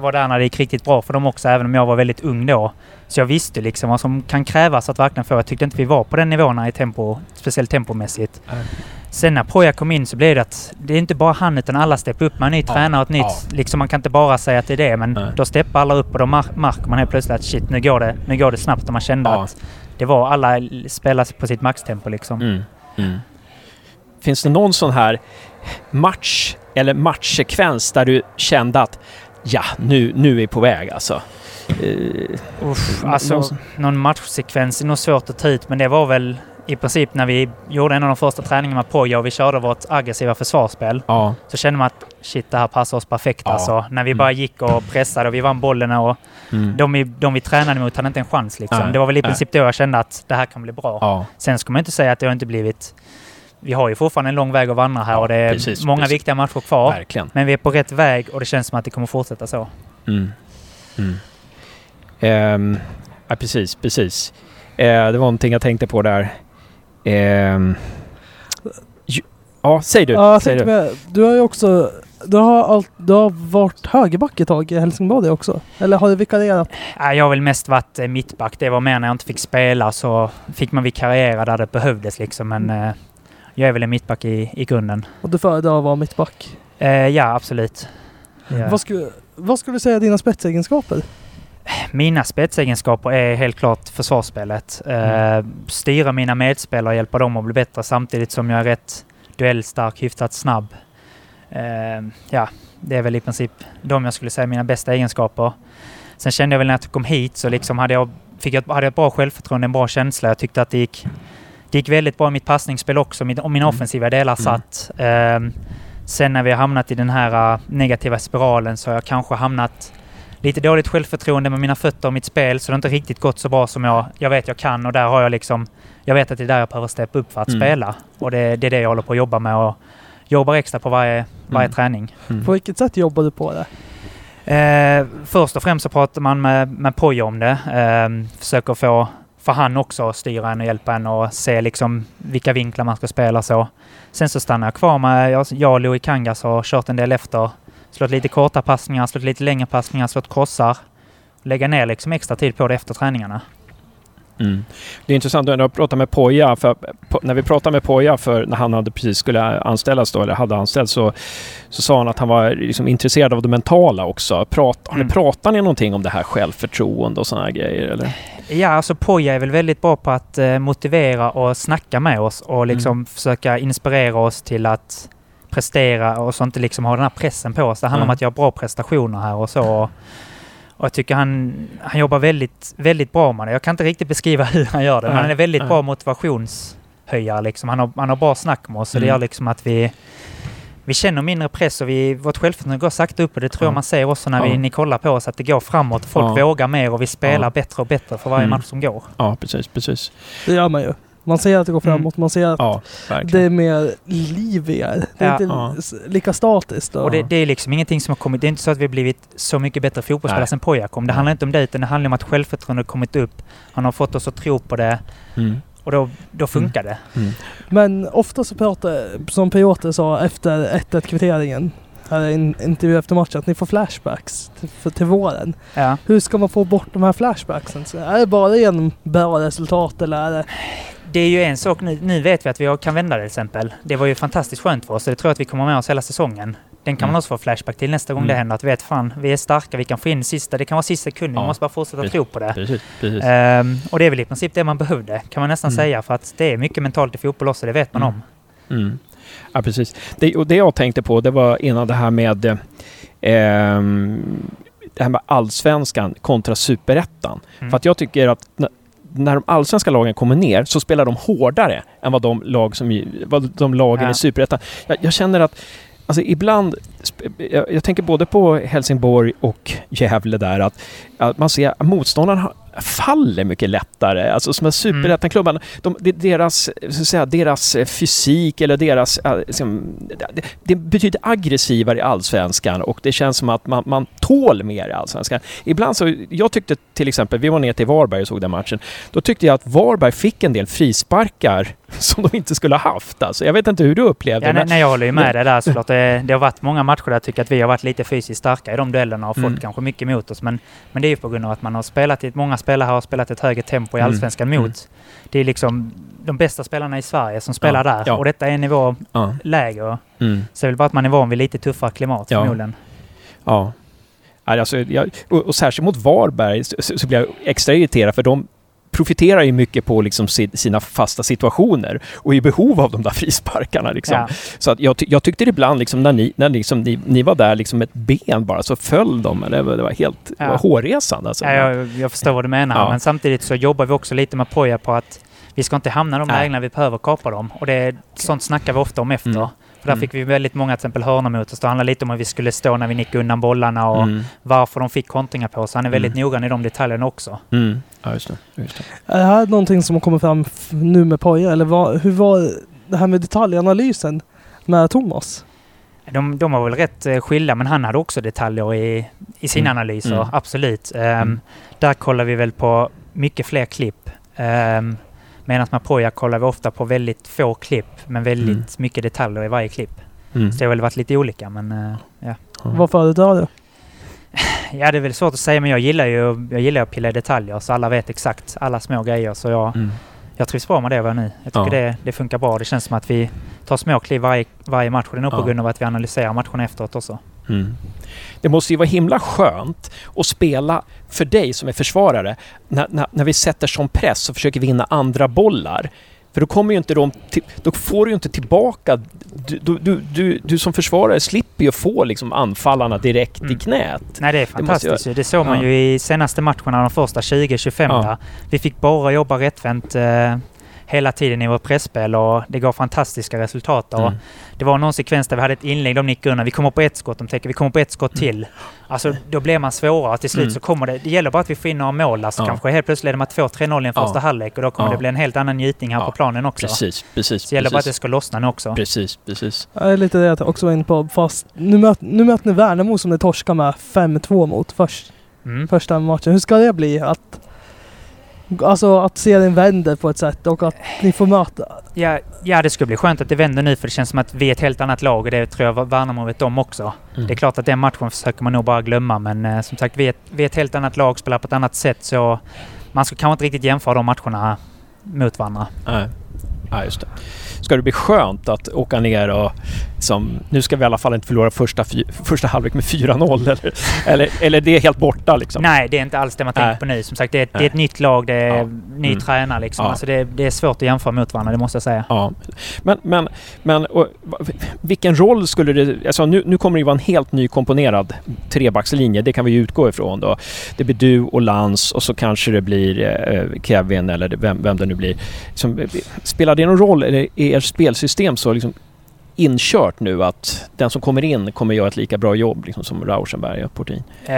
var där när det gick riktigt bra för dem också, även om jag var väldigt ung då. Så jag visste liksom vad som kan krävas att verkligen få. Jag tyckte inte vi var på den nivån i tempo, speciellt tempomässigt. Nej. Sen när Poja kom in så blev det att det är inte bara han utan alla steppar upp. Man är ny Ja, tränare och ett nytt... ja. Liksom man kan inte bara säga att det är det men Nej. då steppar alla upp och då märker man helt plötsligt att shit nu går det, nu går det snabbt och man kände Ja. att det var alla spelar på sitt maxtempo liksom. Mm. Mm. Finns det någon sån här match eller matchsekvens där du kände att ja, nu, nu är vi på väg alltså? Eh, Uff, Nå- alltså, någon- någon matchsekvens är nog svårt att ta ut, men det var väl i princip när vi gjorde en av de första träningarna på och vi körde vårt aggressiva försvarsspel. ja. Så kände man att shit, det här passar oss perfekt Ja. alltså. När vi Mm. bara gick och pressade och vi vann bollen och Mm. de vi, de vi tränade mot hade inte en chans liksom. Nej, Det var väl i nej. princip då jag kände att det här kan bli bra. ja. Sen ska man inte säga att det har inte blivit... Vi har ju fortfarande en lång väg att vandra här Ja, och det är precis, många precis. viktiga matcher kvar. Verkligen. Men vi är på rätt väg och det känns som att det kommer fortsätta så. Mm. Mm. Ehm, ja, precis, precis. Eh, det var någonting jag tänkte på där. Ehm, ju- ja, säg du. Ja, jag säg du. med, du har ju också du har, allt, du har varit högerback ett tag i Helsingborg också? Eller har du vikarierat? Nej, Jag har väl mest varit eh, mittback. Det var mer när jag inte fick spela så fick man vikariera där det behövdes liksom. Men eh, jag är väl en mittback i, i grunden. Och du föredrar att vara mittback? Eh, ja, absolut. Ja. Vad, skulle, vad skulle du säga är dina spetsegenskaper? Mina spetsegenskaper är helt klart försvarsspelet. Eh, styra mina medspelare och hjälpa dem att bli bättre samtidigt som jag är rätt duellstark, hyfsat snabb. Eh, ja, det är väl i princip de jag skulle säga mina bästa egenskaper. Sen kände jag väl när jag kom hit så liksom hade jag, fick jag, hade jag ett bra självförtroende, en bra känsla. Jag tyckte att det gick, det gick väldigt bra i mitt passningsspel också min- och mina Mm. offensiva delar satt. Eh, sen när vi har hamnat i den här uh, negativa spiralen så har jag kanske hamnat lite dåligt självförtroende med mina fötter och mitt spel så det har inte riktigt gått så bra som jag, jag vet jag kan och där har jag liksom jag vet att det är där jag behöver steppa upp för att Mm. spela och det, det är det jag håller på att jobba med och jobbar extra på varje, varje Mm. träning. Mm. På vilket sätt jobbar du på det? Eh, först och främst så pratar man med, med Poja om det. Eh, försöker få, för han också att styra en och hjälpa en och se liksom vilka vinklar man ska spela så. Sen så stannar jag kvar med, jag, jag och Louis Kangas har kört en del efter. Slått lite korta passningar, slått lite längre passningar, slått krossar. Lägga ner liksom extra tid på det efter träningarna. Mm. Det är intressant du pratar med Poja, för när vi pratade med Poja för när han hade precis skulle anställas då, eller hade anställts, så, så sa han att han var liksom intresserad av det mentala också. Prat, ni Mm. pratat ni någonting om det här självförtroende och sådana grejer? Eller? Ja, alltså Poja är väl väldigt bra på att eh, motivera och snacka med oss och liksom försöka inspirera oss till att prestera och så inte liksom ha den här pressen på oss. Det handlar Mm. om att göra bra prestationer här och så. Och jag tycker han, han jobbar väldigt, väldigt bra med det. Jag kan inte riktigt beskriva hur han gör det, men Nej, han är väldigt nej. bra motivationshöjare. Liksom. Han, har, han har bra snack med oss, så det Mm. gör liksom att vi vi känner mindre press och vi, vårt självförtroende går sakta upp och det tror jag Ja. man ser också när Ja. vi, ni kollar på oss, att det går framåt. Folk Ja. vågar mer och vi spelar Ja. bättre och bättre för varje Mm. match som går. Ja, precis, precis. Det gör man ju. Man ser att det går Mm. framåt, man ser att Ja, det är mer liv i er. Det är Ja. inte Ja. lika statiskt. Och, Och det, det är liksom ingenting som har kommit. Det är inte så att vi har blivit så mycket bättre fotbollsspelare sen Poja kom. Det handlar inte om det, utan det handlar om att självförtroendet har kommit upp. Han har fått oss att tro på det Mm. och då, då funkar det. Mm. Men ofta så pratar, som Piotr sa efter 1-1 kvitteringen, här i en intervju efter matchen, att ni får flashbacks till, för, till våren. Ja. Hur ska man få bort de här flashbacksen? Så är det bara genom bra resultat eller är det... Det är ju en sak nu. Nu vet vi att vi kan vända det till exempel. Det var ju fantastiskt skönt för oss och det tror jag att vi kommer med oss hela säsongen. Den kan Mm. man också få flashback till nästa gång Mm. det händer. Att vi vet fan, vi är starka, vi kan få in sista. Det kan vara sista sekunden. Ja. Vi måste bara fortsätta Precis. tro på det. Precis, precis. Ehm, och det är väl i princip det man behövde, kan man nästan Mm. säga. För att det är mycket mentalt i fotboll också, det vet man Mm. om. Mm. Ja, precis. Det, och det jag tänkte på, det var innan det här med eh, det här med allsvenskan kontra superettan. Mm. För att jag tycker att när, de allsvenska lagen kommer ner så spelar de hårdare än vad de, lag som, vad de lagen Ja. i superettan. Jag, jag känner att Alltså ibland, jag, tänker både på Helsingborg och Gävle där, att, att man ser att motståndarna faller mycket lättare. Alltså som är superettan-klubbarna, de, de, deras, så att säga, deras eh, fysik eller deras... eh, Liksom, det, det betyder aggressivare i allsvenskan och det känns som att man, man tål mer i allsvenskan. Ibland så, jag tyckte till exempel, vi var ner till Varberg och såg den matchen, då tyckte jag att Varberg fick en del frisparkar som de inte skulle ha haft. Alltså, jag vet inte hur du upplevde Ja, det. nej, nej, jag håller ju men- med dig där såklart. Det, det har varit många matcher där jag tycker att vi har varit lite fysiskt starka i de duellerna och fått Mm. kanske mycket emot oss. Men, men det är ju på grund av att man har spelat i, många spelare har spelat ett högre tempo i Mm. allsvenskan mot. Mm. Det är liksom de bästa spelarna i Sverige som spelar Ja, där. ja. Och detta är en nivå Ja. lägre. Mm. Så det är väl bara att man är van vid lite tuffare klimat Ja. förmodligen. Ja. Alltså, jag, och, och särskilt mot Varberg så, så blir jag extra irriterad för de profiterar ju mycket på liksom si- sina fasta situationer och är i behov av de där frisparkarna. Liksom. Ja. Så att jag, ty- jag tyckte ibland liksom när, ni, när liksom ni, ni var där liksom ett ben bara så föll de. Det var, det var helt det var Ja. hårresande. Alltså. Ja, jag, jag förstår vad du menar. Ja. Men samtidigt så jobbar vi också lite med Poja på att vi ska inte hamna i de lägena vi behöver kapa dem. Och det, sånt snackar vi ofta om efter. Mm. För där Mm. fick vi väldigt många till exempel hörnor mot oss. Det handlar lite om hur vi skulle stå när vi nickade undan bollarna och Mm. varför de fick kontringar på oss. Han är väldigt Mm. noggrann i de detaljerna också. Mm. Ja, just det. Just det. Är det här någonting som har kommit fram nu med Poja? Eller vad, hur var det här med detaljanalysen med Thomas? De, de var väl rätt eh, skilda, men han hade också detaljer i, i sina Mm. analyser. Mm. Absolut. Ehm, Mm. Där kollar vi väl på mycket fler klipp. Um, Medan med Poja kollar vi ofta på väldigt få klipp, men väldigt Mm. mycket detaljer i varje klipp. Mm. Så det har väl varit lite olika men uh, ja. Vad föredrar du? Ja det är väl svårt att säga men jag gillar ju jag gillar att pilla i detaljer så alla vet exakt alla små grejer så jag, mm. jag trivs bra med det vad nu. Jag tycker ja. det, det funkar bra. Det känns som att vi tar små kliv varje, varje match det är nog ja. på grund av att vi analyserar matchen efteråt också. Mm. Det måste ju vara himla skönt att spela för dig som är försvarare när, när, när vi sätter som press och försöker vinna andra bollar. För då kommer ju inte de... Då får du ju inte tillbaka... Du, du, du, du som försvarare slipper ju få liksom anfallarna direkt mm. i knät. Nej, det är fantastiskt det, det såg man ja. ju i senaste matcherna, de första 20-25 ja. Vi fick bara jobba rättvänt. Eh, hela tiden i vårt pressspel och det gav fantastiska resultat. Mm. det var någon sekvens där vi hade ett inlägg, de nickade undan. Vi kommer på ett skott, de tänker vi kommer på ett skott mm. till. Alltså då blir man svårare. Till slut mm. så kommer det... Det gäller bara att vi får in några mål. Alltså, ja. Kanske helt plötsligt leder man 2-3-0 i en första ja. halvlek och då kommer ja. det bli en helt annan njutning här ja. på planen också. Precis, precis. Så det gäller precis. bara att det ska lossna nu också. Precis, precis. Jag är lite det jag också var inne på. Fast nu, möt, nu möter ni Värnamo som ni torskar med 5-2 mot först, mm. första matchen. Hur ska det bli? Att Alltså att serien vänder på ett sätt och att ni får möta... Ja, ja, det skulle bli skönt att det vänder nu för det känns som att vi är ett helt annat lag och det tror jag Värnamo vet om också. Mm. Det är klart att den matchen försöker man nog bara glömma men eh, som sagt vi är, ett, vi är ett helt annat lag, spelar på ett annat sätt så man ska kanske inte riktigt jämföra de matcherna mot varandra. Nej, ja, just det ska det bli skönt att åka ner och som, nu ska vi i alla fall inte förlora första, första halvlek med 4-0 eller, eller, eller det är helt borta liksom? Nej, det är inte alls det man tänker på nu. Som sagt, det är, det är ett nytt lag, det är ja. ny mm. tränare liksom. Ja. Alltså det, det, är svårt att jämföra mot varandra, det måste jag säga. Ja. Men, men, men och, vilken roll skulle det... Alltså nu, nu kommer det ju vara en helt ny komponerad trebackslinje, det kan vi utgå ifrån då. Det blir du och Lans och så kanske det blir eh, Kevin eller vem, vem det nu blir. Som, spelar det någon roll? Eller är ert spelsystem så liksom inkört nu att den som kommer in kommer göra ett lika bra jobb liksom, som Rauschenberg och Portin? Eh,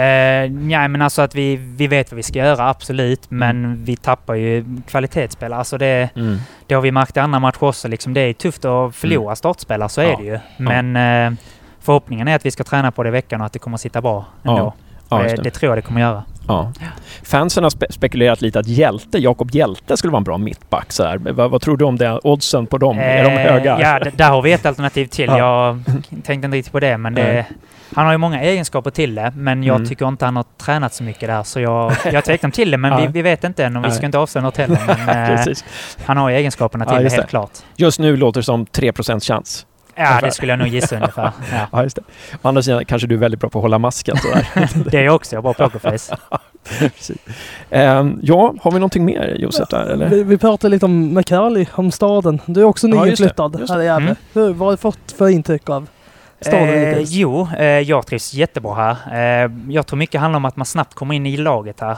nej, men alltså att vi, vi vet vad vi ska göra, absolut. Mm. Men vi tappar ju kvalitetsspelare. Alltså det, mm. det har vi märkt i andra matcher också. Liksom, det är tufft att förlora mm. startspelare, så ja. är det ju. Men ja. eh, förhoppningen är att vi ska träna på det i veckan och att det kommer att sitta bra ändå. Ja. Det, det, tror jag det kommer att göra. Ja. Fansen har spe spekulerat lite att Hjälte, Jakob Hjälte skulle vara en bra mittback. Så vad, vad, tror du om det? Oddsen på dem? Eh, är de eh, höga? Ja, där har vi ett alternativ till. Ja. Jag tänkte inte riktigt på det, men det, han har ju många egenskaper till det, men jag mm. tycker inte han har tränat så mycket där. Så jag, jag är tveksam till det, men vi, vi, vet inte än och vi ska inte avslöja något heller. Men, eh, han har egenskaperna till ja, det, helt klart. Just nu låter det som 3% chans. Ja, det skulle jag nog gissa ungefär. Ja. ja, just det. Å andra sidan kanske du är väldigt bra på att hålla masken sådär. det är jag också, jag har bra pokerface. um, ja, har vi någonting mer Josef där eller? Vi, vi pratade lite om McCarley, om staden. Du är också nyinflyttad ja, här i. Mm. Vad har du fått för intryck av staden eh, Jo, eh, jag trivs jättebra här. Eh, jag tror mycket handlar om att man snabbt kommer in i laget här.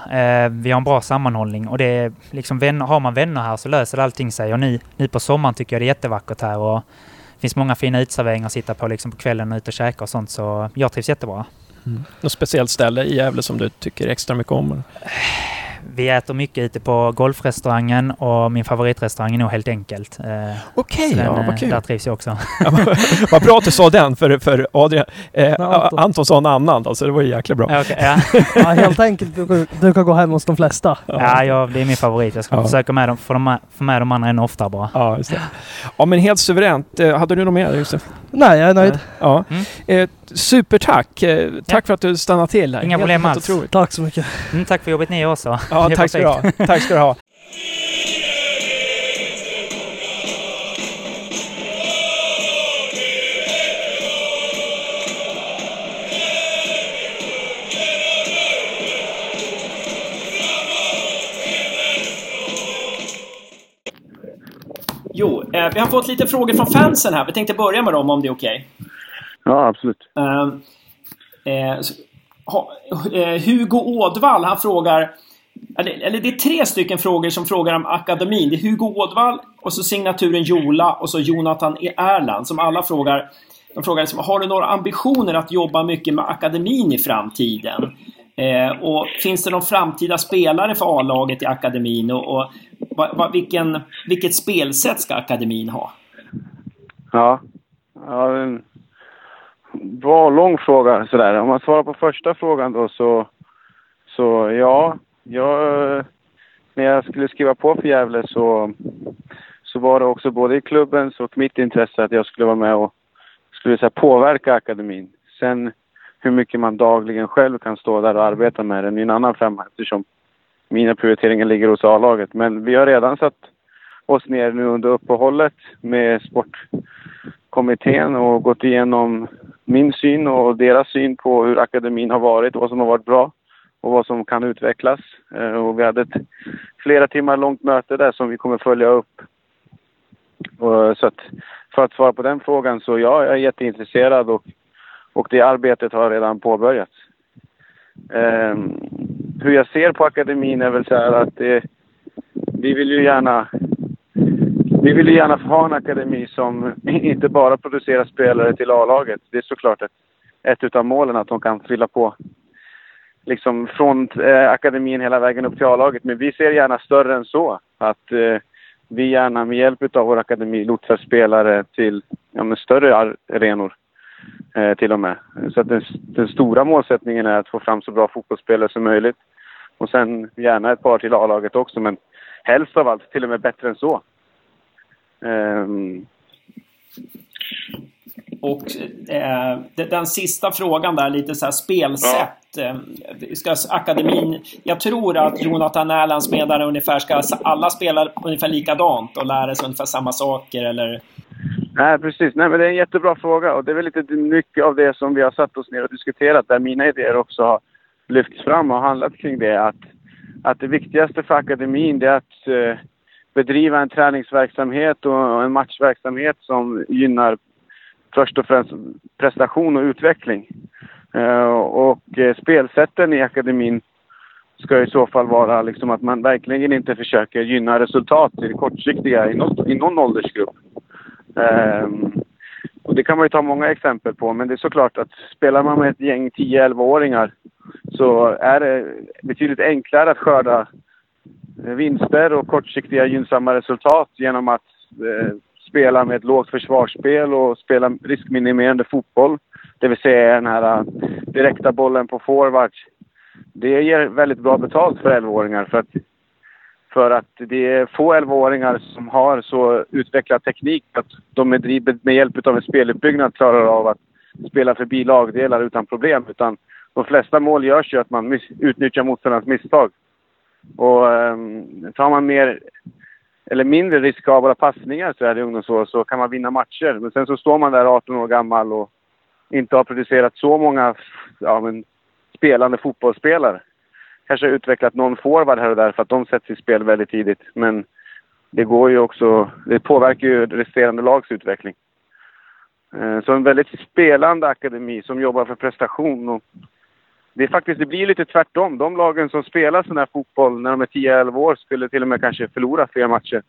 Eh, vi har en bra sammanhållning och det är liksom vänner, har man vänner här så löser allting sig. Och nu, nu på sommaren tycker jag det är jättevackert här och finns många fina uteserveringar att sitta på liksom på kvällen och ut och käka och sånt. Så jag trivs jättebra. Mm. Något speciellt ställe i Gävle som du tycker extra mycket om? Vi äter mycket ute på golfrestaurangen och min favoritrestaurang är nog helt enkelt. Eh, Okej, okay, ja, vad eh, kul. Där trivs jag också. vad bra att du sa den, för, för Adrian, eh, Anton. Anton sa en annan, alltså det var ju jäkla bra. Okay, ja. ja, helt enkelt, du, du kan gå hem hos de flesta. Ja, ja det är min favorit. Jag ska ja. försöka med dem, få, dem, få med de andra ännu oftare bara. Ja, just det. Ja, men helt suveränt. Hade du något mer Josef? Nej, jag är nöjd. Ja. Mm. Eh, supertack! Eh, tack för att du stannade till. Inga problem alls. Tack så mycket. Mm, tack för jobbet ni också. Ja, tack ska du ha. Tack ska du ha. Jo, eh, vi har fått lite frågor från fansen här. Vi tänkte börja med dem om det är okej. Okay. Ja, absolut. Eh, ha, eh, Hugo Ådvall, han frågar eller det är tre stycken frågor som frågar om akademin. Det är Hugo Ådvall och så signaturen Jola och så Jonathan e. Erland som alla frågar. De frågar liksom, har du några ambitioner att jobba mycket med akademin i framtiden? Eh, och finns det någon framtida spelare för A-laget i akademin? Och, och va, va, vilken, vilket spelsätt ska akademin ha? Ja, ja en bra lång fråga sådär. Om man svarar på första frågan då så, så ja, jag, när jag skulle skriva på för Gävle så, så var det också både i klubbens och mitt intresse att jag skulle vara med och skulle säga, påverka akademin. Sen hur mycket man dagligen själv kan stå där och arbeta med den är en annan femma eftersom mina prioriteringar ligger hos A-laget. Men vi har redan satt oss ner nu under uppehållet med sportkommittén och gått igenom min syn och deras syn på hur akademin har varit och vad som har varit bra och vad som kan utvecklas. Eh, och vi hade ett flera timmar långt möte där som vi kommer följa upp. Och eh, så att, för att svara på den frågan så ja, jag är jätteintresserad och, och det arbetet har redan påbörjats. Um, hur jag ser på akademin är väl så här att det, vi vill ju gärna vi vill ju gärna ha en akademi som inte bara producerar spelare till A-laget. Det är såklart ett, ett av målen att de kan fylla på liksom från eh, akademin hela vägen upp till A-laget. Men vi ser gärna större än så. Att eh, vi gärna med hjälp av vår akademi lotsar spelare till ja, större arenor eh, till och med. Så att den, den, stora målsättningen är att få fram så bra fotbollsspelare som möjligt. Och sen gärna ett par till A-laget också, men helst av allt till och med bättre än så. Um, och eh, den sista frågan där, lite så här spelsätt. Ja. Eh, ska akademin... Jag tror att Jonathan Erlands menar ungefär ska alla spela ungefär likadant och lära sig ungefär samma saker eller? Nej, precis. Nej, men det är en jättebra fråga och det är väl lite mycket av det som vi har satt oss ner och diskuterat där mina idéer också har lyfts fram och handlat kring det. Att, att det viktigaste för akademin är att eh, bedriva en träningsverksamhet och en matchverksamhet som gynnar först och främst prestation och utveckling. Eh, och eh, spelsätten i akademin ska i så fall vara liksom att man verkligen inte försöker gynna resultat i det kortsiktiga i, något, i någon åldersgrupp. Uh, och det kan man ju ta många exempel på, men det är såklart att spelar man med ett gäng 10-11-åringar så är det betydligt enklare att skörda vinster och kortsiktiga gynnsamma resultat genom att eh, spela med ett lågt försvarsspel och spela riskminimerande fotboll. Det vill säga den här äh, direkta bollen på forwards. Det ger väldigt bra betalt för 11-åringar för att, för att det är få 11-åringar som har så utvecklad teknik att de med, med hjälp av en speluppbyggnad klarar av att spela förbi lagdelar utan problem. Utan de flesta mål görs ju att man utnyttjar motståndarens misstag. Och um, tar man mer eller mindre riskabla passningar så här i ungdomsår så kan man vinna matcher. Men sen så står man där 18 år gammal och inte har producerat så många ja, men, spelande fotbollsspelare. Kanske har utvecklat någon forward här och där för att de sätts i spel väldigt tidigt. Men det går ju också, det påverkar ju resterande lags utveckling. Eh, så en väldigt spelande akademi som jobbar för prestation och det, är faktiskt, det blir lite tvärtom. De lagen som spelar sån här fotboll när de är 10-11 år skulle till och med kanske förlora fler matcher.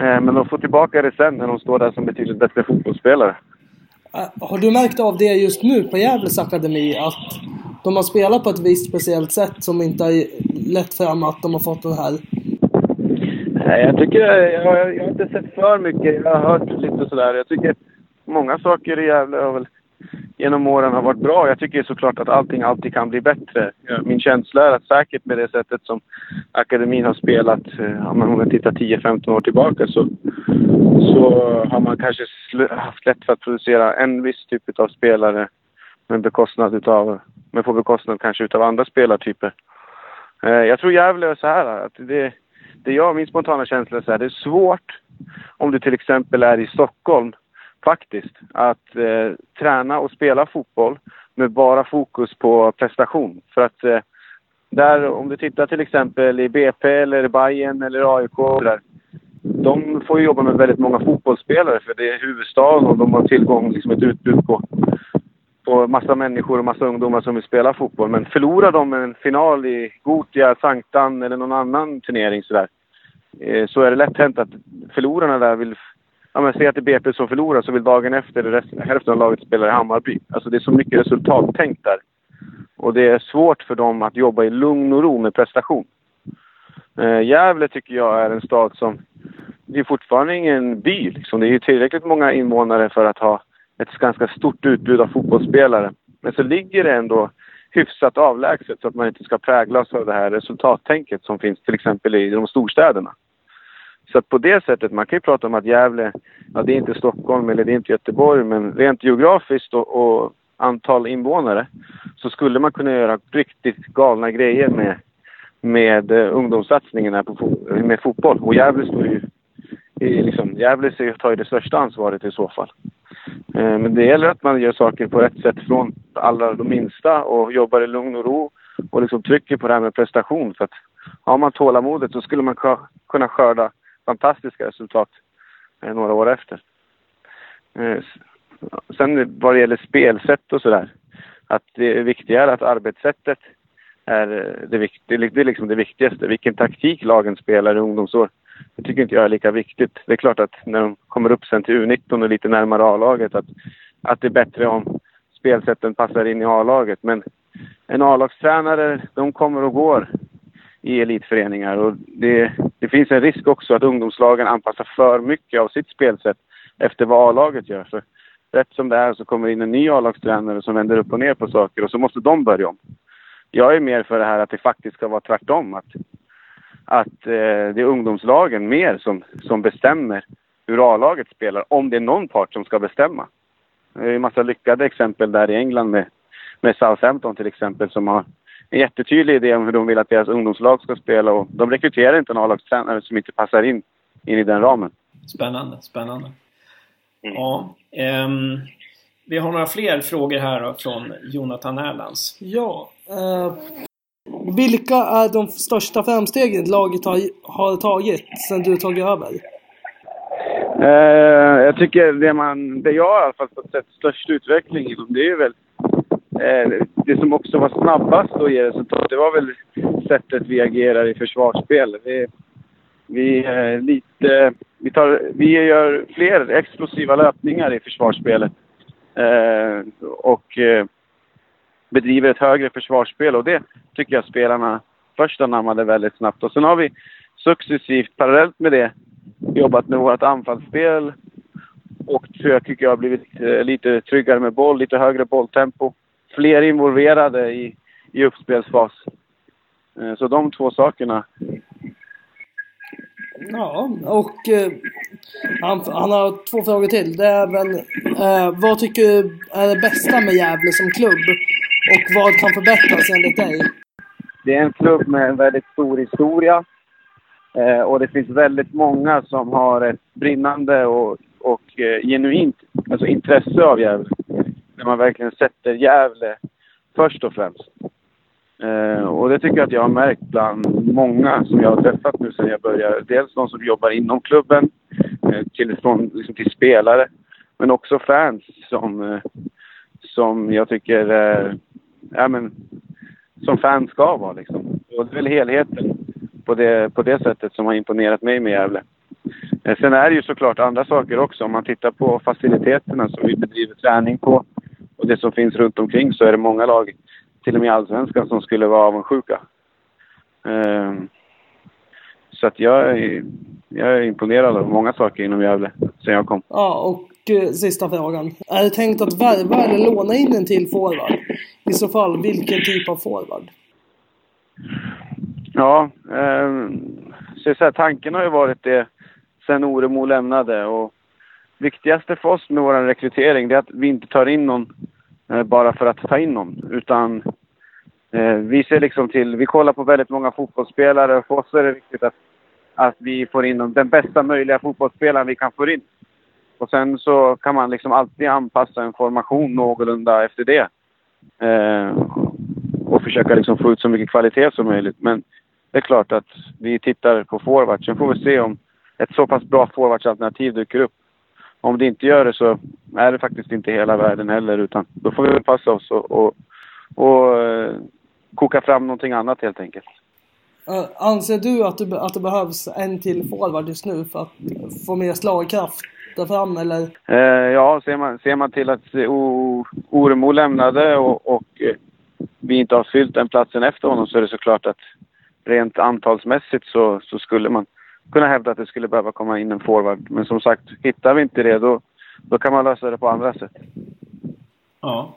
Eh, men de får tillbaka det sen när de står där som betydligt bättre fotbollsspelare. Eh, har du märkt av det just nu på Gävles akademi? Att de har spelat på ett visst speciellt sätt som inte har lett fram att de har fått den här... Nej, jag tycker... Jag, jag har inte sett för mycket. Jag har hört lite sådär. Jag tycker många saker i Gävle har väl genom åren har varit bra. Jag tycker såklart att allting alltid kan bli bättre. Min känsla är att säkert med det sättet som akademin har spelat, eh, om man tittar 10-15 år tillbaka, så, så har man kanske haft lätt för att producera en viss typ av spelare med bekostnad utav, men på bekostnad kanske utav andra spelartyper. Eh, jag tror Gävle är så här att det, det jag, min spontana känsla är så här, det är svårt om du till exempel är i Stockholm faktiskt. Att eh, träna och spela fotboll med bara fokus på prestation. För att eh, där, om du tittar till exempel i BP eller Bayern eller AIK där, de får ju jobba med väldigt många fotbollsspelare för det är huvudstaden och de har tillgång, liksom ett utbud på, på massa människor och massa ungdomar som vill spela fotboll. Men förlorar de en final i Gotia, Sanktan eller någon annan turnering sådär, eh, så är det lätt hänt att förlorarna där vill ja, men säg att det är BP som förlorar så vill dagen efter resten, hälften av laget spela i Hammarby. Alltså det är så mycket resultattänk där. Och det är svårt för dem att jobba i lugn och ro med prestation. Eh, Gävle tycker jag är en stad som... Det är fortfarande ingen by. Liksom. Det är ju tillräckligt många invånare för att ha ett ganska stort utbud av fotbollsspelare. Men så ligger det ändå hyfsat avlägset så att man inte ska präglas av det här resultattänket som finns till exempel i de storstäderna. Så att på det sättet, man kan ju prata om att Gävle, ja det är inte Stockholm eller det är inte Göteborg, men rent geografiskt och, och antal invånare så skulle man kunna göra riktigt galna grejer med, med eh, ungdomssatsningen här på, med fotboll. Och Gävle står ju liksom, Gävle tar ju det största ansvaret i så fall. Eh, men det gäller att man gör saker på rätt sätt från alla de minsta och jobbar i lugn och ro och liksom trycker på det här med prestation. För att har man tålamodet så skulle man kunna skörda fantastiska resultat eh, några år efter. Eh, sen vad det gäller spelsätt och sådär, att det är viktigare att arbetssättet är eh, det, viktiga, det är liksom det viktigaste. Vilken taktik lagen spelar i ungdomsår, det tycker inte jag är lika viktigt. Det är klart att när de kommer upp sen till U19 och lite närmare A-laget att, att det är bättre om spelsätten passar in i A-laget. Men en A-lagstränare, de kommer och går i elitföreningar och det, det finns en risk också att ungdomslagen anpassar för mycket av sitt spelsätt efter vad A-laget gör. För rätt som det är så kommer in en ny A-lagstränare som vänder upp och ner på saker och så måste de börja om. Jag är mer för det här att det faktiskt ska vara tvärtom. Att, att eh, det är ungdomslagen mer som, som bestämmer hur A-laget spelar, om det är någon part som ska bestämma. Det är en massa lyckade exempel där i England med, med Southampton till exempel som har en jättetydlig idé om hur de vill att deras ungdomslag ska spela och de rekryterar inte en A-lagstränare som inte passar in, in i den ramen. Spännande, spännande. Mm. Ja, um, vi har några fler frågor här då, från Jonathan Erlands. Ja. Uh, vilka är de största framstegen laget har, har tagit sedan du tagit över? Uh, jag tycker det, man, det jag i alla fall fått sett störst utveckling inom det är väl Eh, det som också var snabbast att ge resultat. Det var väl sättet vi agerar i försvarsspel. Vi, vi är lite vi, tar, vi gör fler explosiva löpningar i försvarsspelet. Eh, och eh, bedriver ett högre försvarsspel och det tycker jag spelarna först anammade väldigt snabbt. Och sen har vi successivt parallellt med det jobbat med vårt anfallsspel och jag tycker jag har blivit eh, lite tryggare med boll, lite högre bolltempo. Fler involverade i, i uppspelsfas. Eh, så de två sakerna Ja, och eh, han, han har två frågor till. Det är väl, eh, vad tycker du är det bästa med Gävle som klubb? Och vad kan förbättras enligt dig? Det är en klubb med en väldigt stor historia. Eh, och det finns väldigt många som har ett brinnande och, och eh, genuint alltså intresse av Gävle. Där man verkligen sätter Gävle först och främst. Eh, och det tycker jag att jag har märkt bland många som jag har träffat nu sedan jag började. Dels de som jobbar inom klubben, eh, till, från, liksom till spelare, men också fans som, eh, som jag tycker, eh, ja men, som fans ska vara liksom. Och det är väl helheten på det, på det sättet som har imponerat mig med Gävle. Eh, sen är det ju såklart andra saker också. Om man tittar på faciliteterna som vi bedriver träning på och det som finns runt omkring så är det många lag till och med allsvenskan som skulle vara avundsjuka. Um, så att jag är, jag är imponerad av många saker inom Gävle sen jag kom. Ja, och eh, sista frågan. Är det tänkt att värva eller låna in en till forward? I så fall, vilken typ av forward? Ja, eh, så, så här, tanken har ju varit det sen Oremo lämnade och viktigaste för oss med vår rekrytering är att vi inte tar in någon eh, bara för att ta in någon. Utan eh, vi ser liksom till, vi kollar på väldigt många fotbollsspelare. och För oss är det viktigt att, att vi får in den bästa möjliga fotbollsspelaren vi kan få in. Och sen så kan man liksom alltid anpassa en formation någorlunda efter det. Eh, och försöka liksom få ut så mycket kvalitet som möjligt. Men det är klart att vi tittar på forwards. Sen får vi se om ett så pass bra forwardsalternativ dyker upp om det inte gör det så är det faktiskt inte hela världen heller utan då får vi passa oss och, och, och uh, koka fram någonting annat helt enkelt. Uh, anser du att, du att det behövs en till forward just nu för att få mer slagkraft där fram eller? Uh, ja, ser man, ser man till att Oremo lämnade och, och vi inte har fyllt den platsen efter honom så är det såklart att rent antalsmässigt så, så skulle man kunna hävda att det skulle behöva komma in en forward. Men som sagt, hittar vi inte det då, då kan man lösa det på andra sätt. Ja,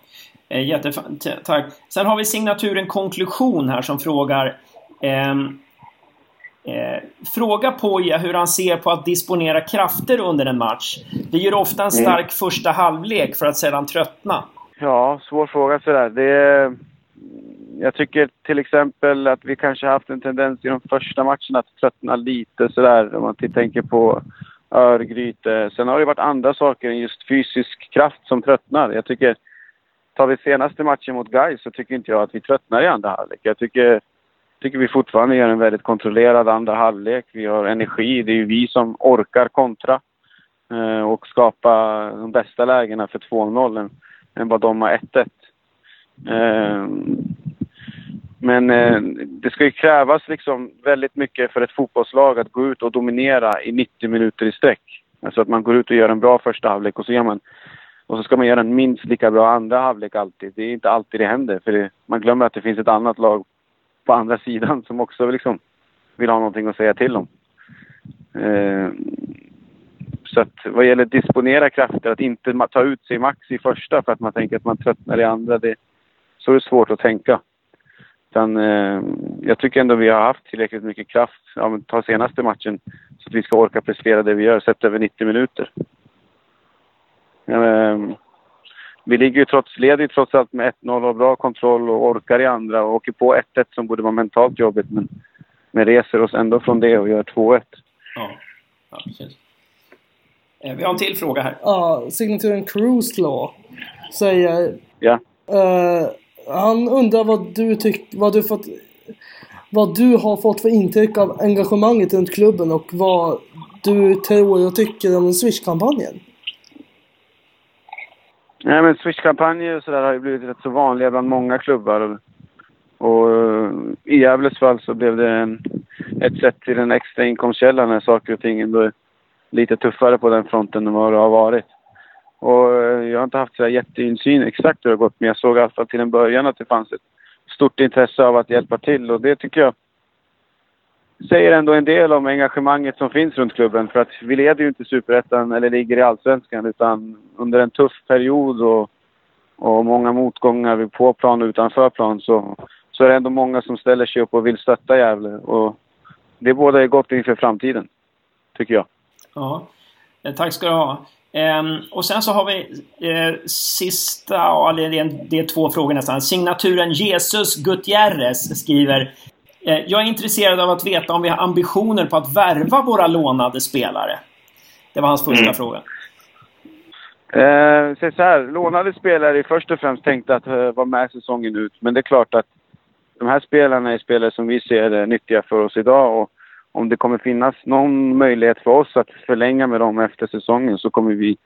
eh, jättefint. Tack. Sen har vi signaturen Konklusion här som frågar eh, Eh, fråga Poja hur han ser på att disponera krafter under en match. Det gör ofta en stark mm. första halvlek för att sedan tröttna. Ja, svår fråga sådär. Det jag tycker till exempel att vi kanske haft en tendens i de första matcherna att tröttna lite sådär om man tänker på Örgryte. Sen har det varit andra saker än just fysisk kraft som tröttnar. Jag tycker, tar vi senaste matchen mot Gais så tycker inte jag att vi tröttnar i andra halvlek. Jag tycker, tycker vi fortfarande gör en väldigt kontrollerad andra halvlek. Vi har energi. Det är ju vi som orkar kontra eh, och skapa de bästa lägena för 2-0 än, än vad de har 1-1. Men eh, det ska ju krävas liksom väldigt mycket för ett fotbollslag att gå ut och dominera i 90 minuter i sträck. Alltså att man går ut och gör en bra första halvlek och så, gör man, och så ska man göra en minst lika bra andra halvlek alltid. Det är inte alltid det händer. För det, man glömmer att det finns ett annat lag på andra sidan som också liksom vill ha någonting att säga till om. Eh, så att vad gäller disponera krafter, att inte ta ut sig max i första för att man tänker att man tröttnar i andra, det, så är det svårt att tänka. Utan, eh, jag tycker ändå vi har haft tillräckligt mycket kraft, ja, ta senaste matchen, så att vi ska orka prestera det vi gör, sett över 90 minuter. Eh, vi ligger ju trots, leder trots allt med 1-0 och bra kontroll och orkar i andra och åker på 1-1 som borde vara mentalt jobbigt men, men reser oss ändå från det och gör 2-1. Ja, ja precis. Eh, vi har en till fråga här. Ja, signaturen Cruise Law säger... Ja. Uh, han undrar vad du tyck, vad du fått vad du har fått för intryck av engagemanget runt klubben och vad du tror och tycker om Swish-kampanjen. Nej men Swish-kampanjer och sådär har ju blivit rätt så vanliga bland många klubbar. Och, eh, i Gävles fall så blev det en, ett sätt till en extra inkomstkälla när saker och ting ändå är lite tuffare på den fronten än vad det har varit. Och eh, jag har inte haft så jätteinsyn exakt hur det har gått, men jag såg i alla fall till en början att det fanns ett stort intresse av att hjälpa till och det tycker jag säger ändå en del om engagemanget som finns runt klubben. För att vi leder ju inte superettan eller ligger i allsvenskan utan under en tuff period och, och många motgångar på plan och utanför plan så, så är det ändå många som ställer sig upp och vill stötta Gävle. Och det båda gott inför framtiden, tycker jag. Ja, eh, tack ska du ha. Um, och sen så har vi uh, sista, ja, det, är, två frågor nästan. Signaturen Jesus Gutierrez skriver uh, Jag är intresserad av att veta om vi har ambitioner på att värva våra lånade spelare. Det var hans första mm. fråga. Eh, så här, lånade spelare är först och främst tänkta att uh, vara med säsongen ut. Men det är klart att de här spelarna är spelare som vi ser är nyttiga för oss idag. Och om det kommer finnas någon möjlighet för oss att förlänga med dem efter säsongen så kommer vi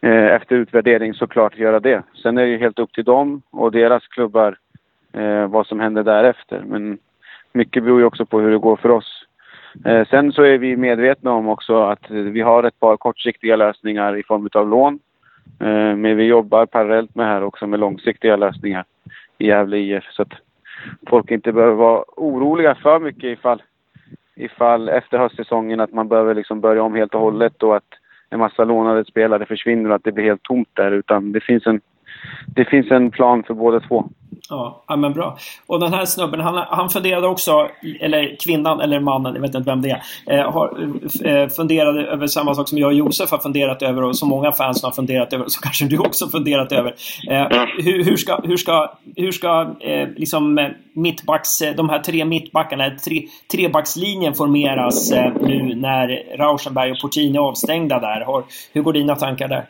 eh, efter utvärdering såklart göra det. Sen är det ju helt upp till dem och deras klubbar eh, vad som händer därefter. Men mycket beror ju också på hur det går för oss. Eh, sen så är vi medvetna om också att vi har ett par kortsiktiga lösningar i form av lån. Eh, men vi jobbar parallellt med här också med långsiktiga lösningar i Gävle IF så att folk inte behöver vara oroliga för mycket ifall ifall efter höstsäsongen att man behöver liksom börja om helt och hållet och att en massa lånade spelare försvinner och att det blir helt tomt där. Utan det finns en, det finns en plan för båda två. Ja, ja men bra. Och den här snubben, han, han funderade också, eller kvinnan eller mannen, jag vet inte vem det är, eh, har, eh, funderade över samma sak som jag och Josef har funderat över och som många fans har funderat över, så kanske du också funderat över. Eh, hur, hur, ska, hur ska, hur ska eh, liksom eh, mittbacks, eh, de här tre mittbackarna, tre, trebackslinjen formeras eh, nu när Rauschenberg och Portin är avstängda där? Har, hur går dina tankar där?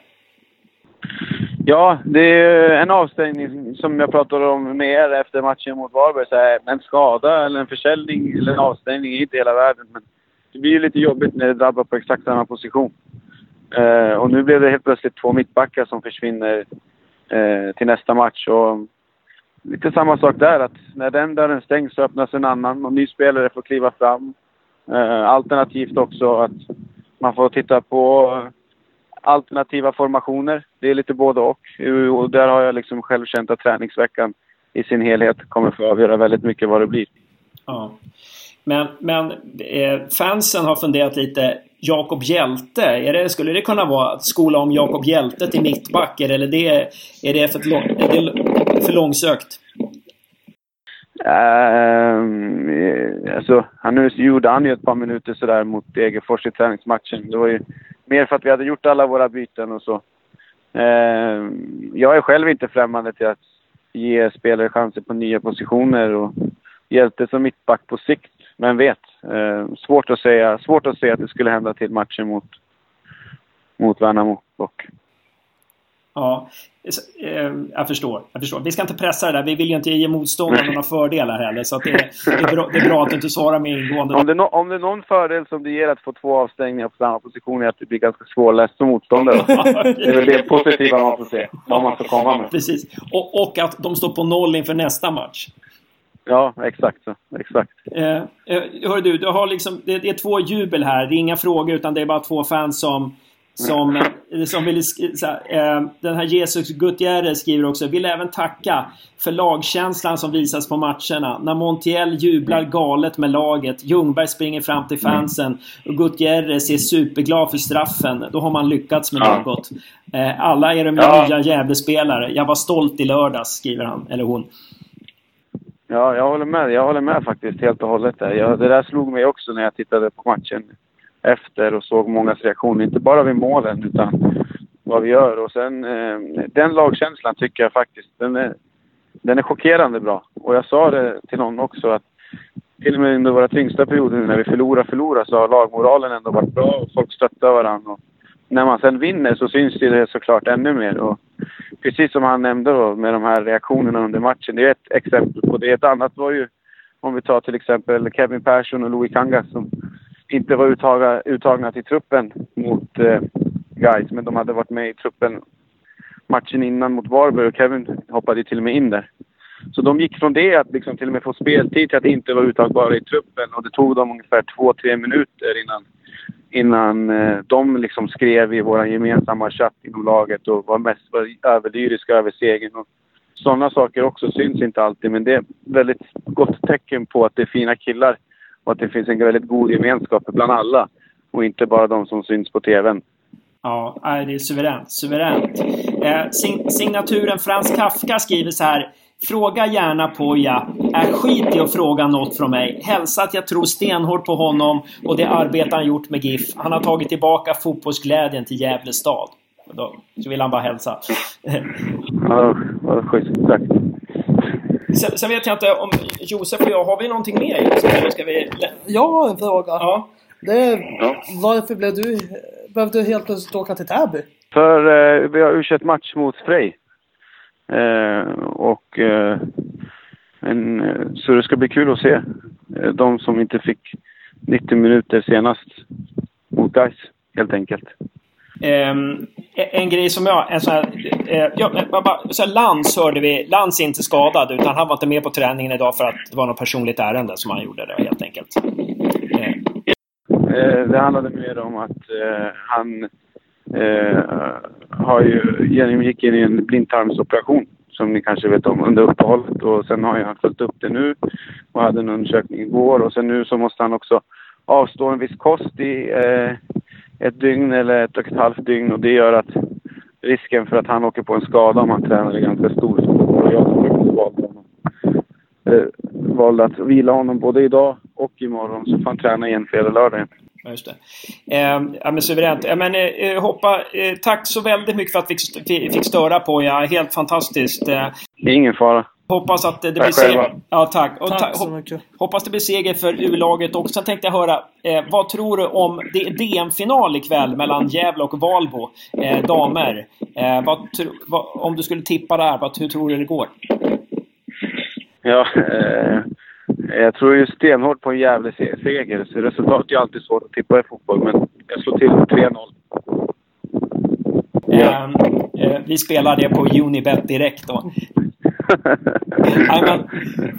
Ja, det är en avstängning som jag pratade om med er efter matchen mot Varberg. Så här, en skada eller en försäljning eller en avstängning är inte hela världen. Men det blir ju lite jobbigt när det drabbar på exakt samma position. Eh, och nu blev det helt plötsligt två mittbackar som försvinner eh, till nästa match. Och lite samma sak där, att när den dörren stängs så öppnas en annan och ny spelare får kliva fram. Eh, alternativt också att man får titta på alternativa formationer. Det är lite både och. Och där har jag liksom själv känt att träningsveckan i sin helhet kommer få avgöra väldigt mycket vad det blir. Ja. Men, men eh, fansen har funderat lite. Jakob Hjälte, är det, skulle det kunna vara att skola om Jakob Hjälte till mittback? Eller det, är det för, lång, är det för långsökt? Uh, alltså, han nu gjorde han ju ett par minuter sådär mot Degerfors i träningsmatchen. Det var ju mer för att vi hade gjort alla våra byten och så. Eh, jag är själv inte främmande till att ge spelare chanser på nya positioner och hjälte som mittback på sikt. Men vet. Eh, svårt, att säga, svårt att säga att det skulle hända till matchen mot, mot Värnamo dock. Ja, eh, jag förstår, jag förstår. Vi ska inte pressa det där. Vi vill ju inte ge motståndarna några fördelar heller. Så det, det, är bra, det är bra att du inte svarar mer ingående. Om det, no, om det är någon fördel som det ger att få två avstängningar på samma position är att det blir ganska svårläst som motståndare. det är väl det positiva man får se. Vad man ska komma med. Precis. Och, och att de står på noll inför nästa match. Ja, exakt så. Exakt. Eh, eh hör du, du har liksom, det, det, är två jubel här. Det är inga frågor utan det är bara två fans som som, eh, som vill, eh, den här Jesus Gutierrez skriver också, vill även tacka för lagkänslan som visas på matcherna. När Montiel jublar galet med laget, Ljungberg springer fram till fansen och Gutierrez är superglad för straffen. Då har man lyckats med ja. något. Eh, alla är de ja. nya Gävlespelare. Jag var stolt i lördags, skriver han, eller hon. Ja, jag håller med. Jag håller med faktiskt helt och hållet. Där. Jag, det där slog mig också när jag tittade på matchen efter och såg mångas reaktioner. Inte bara vid målen utan vad vi gör. Och sen eh, den lagkänslan tycker jag faktiskt, den är, den är chockerande bra. Och jag sa det till någon också att till och med under våra tyngsta perioder när vi förlorar, förlorar så har lagmoralen ändå varit bra och folk stöttar varandra. Och när man sen vinner så syns det såklart ännu mer. Och precis som han nämnde då med de här reaktionerna under matchen. Det är ett exempel på det. Ett annat var ju om vi tar till exempel Kevin Persson och Louis Kangas. som inte var uttagna, uttagna till truppen mot eh, Guys, men de hade varit med i truppen matchen innan mot Varberg och Kevin hoppade till och med in där. Så de gick från det att liksom till och med få speltid till att inte vara uttagbara i truppen och det tog dem ungefär två, tre minuter innan, innan eh, de liksom skrev i vår gemensamma chatt inom laget och var mest var överlyriska över segern. Och sådana saker också syns inte alltid men det är ett väldigt gott tecken på att det är fina killar och att det finns en väldigt god gemenskap bland alla och inte bara de som syns på TVn. Ja, det är suveränt. Suveränt. Eh, signaturen Frans Kafka skriver så här. Fråga gärna Poja. Är skit i att fråga något från mig. Hälsa att jag tror stenhårt på honom och det arbete han gjort med GIF. Han har tagit tillbaka fotbollsglädjen till Gävle stad. Då, så vill han bara hälsa. ja, vad schysst. Tack. Sen, sen, vet jag inte om Josef och jag, har vi någonting mer Josef? ska vi... Jag har en fråga. Ja. Det är, ja. Varför blev du, behövde du helt plötsligt åka till Täby? För eh, vi har u match mot Frej. Eh, och eh, en, så det ska bli kul att se eh, de som inte fick 90 minuter senast mot Gais helt enkelt. Um, en grej som jag... En sån här, uh, ja, bara, så här, Lans hörde vi. Lans är inte skadad utan han var inte med på träningen idag för att det var något personligt ärende som han gjorde det helt enkelt. Uh. det handlade mer om att han har ju genomgick in i en blindtarmsoperation som ni kanske vet om under uppehållet och sen har han följt upp det nu och hade en undersökning igår och sen nu så måste han också avstå en viss kost i ett dygn eller ett och ett halvt dygn och det gör att risken för att han åker på en skada om han tränar är ganska stor. Och jag som valde, honom, eh, valde att vila honom både idag och imorgon så får han träna igen fredag lördag. Ja, just det. Eh, ja, men suveränt. Ja, men, eh, hoppa, eh, tack så väldigt mycket för att vi fick, störa på ja, Helt fantastiskt. Eh, det är ingen fara. Hoppas att det, blir seger. Ja, tack. Och tack så mycket. Hoppas det blir seger för U-laget också. Sen tänkte jag höra, eh, vad tror du om det är DM-final ikväll mellan Gävle och Valbo, eh, damer. Eh, vad, vad, om du skulle tippa där, vad, hur tror du det går? Ja, eh, jag tror ju stenhårt på en Gävle-seger. Så resultat är alltid svårt att tippa i fotboll, men jag slår till 3-0. Ja. Eh, vi spelar det på Unibet direkt då. Nej, men,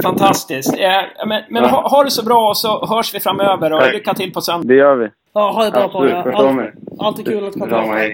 fantastiskt. Eh, men men ja. ha, ha, det så bra så hörs vi framöver och lycka till på söndag. Det gör vi. Ja, ha det bra på er. Allt, alltid kul att komma.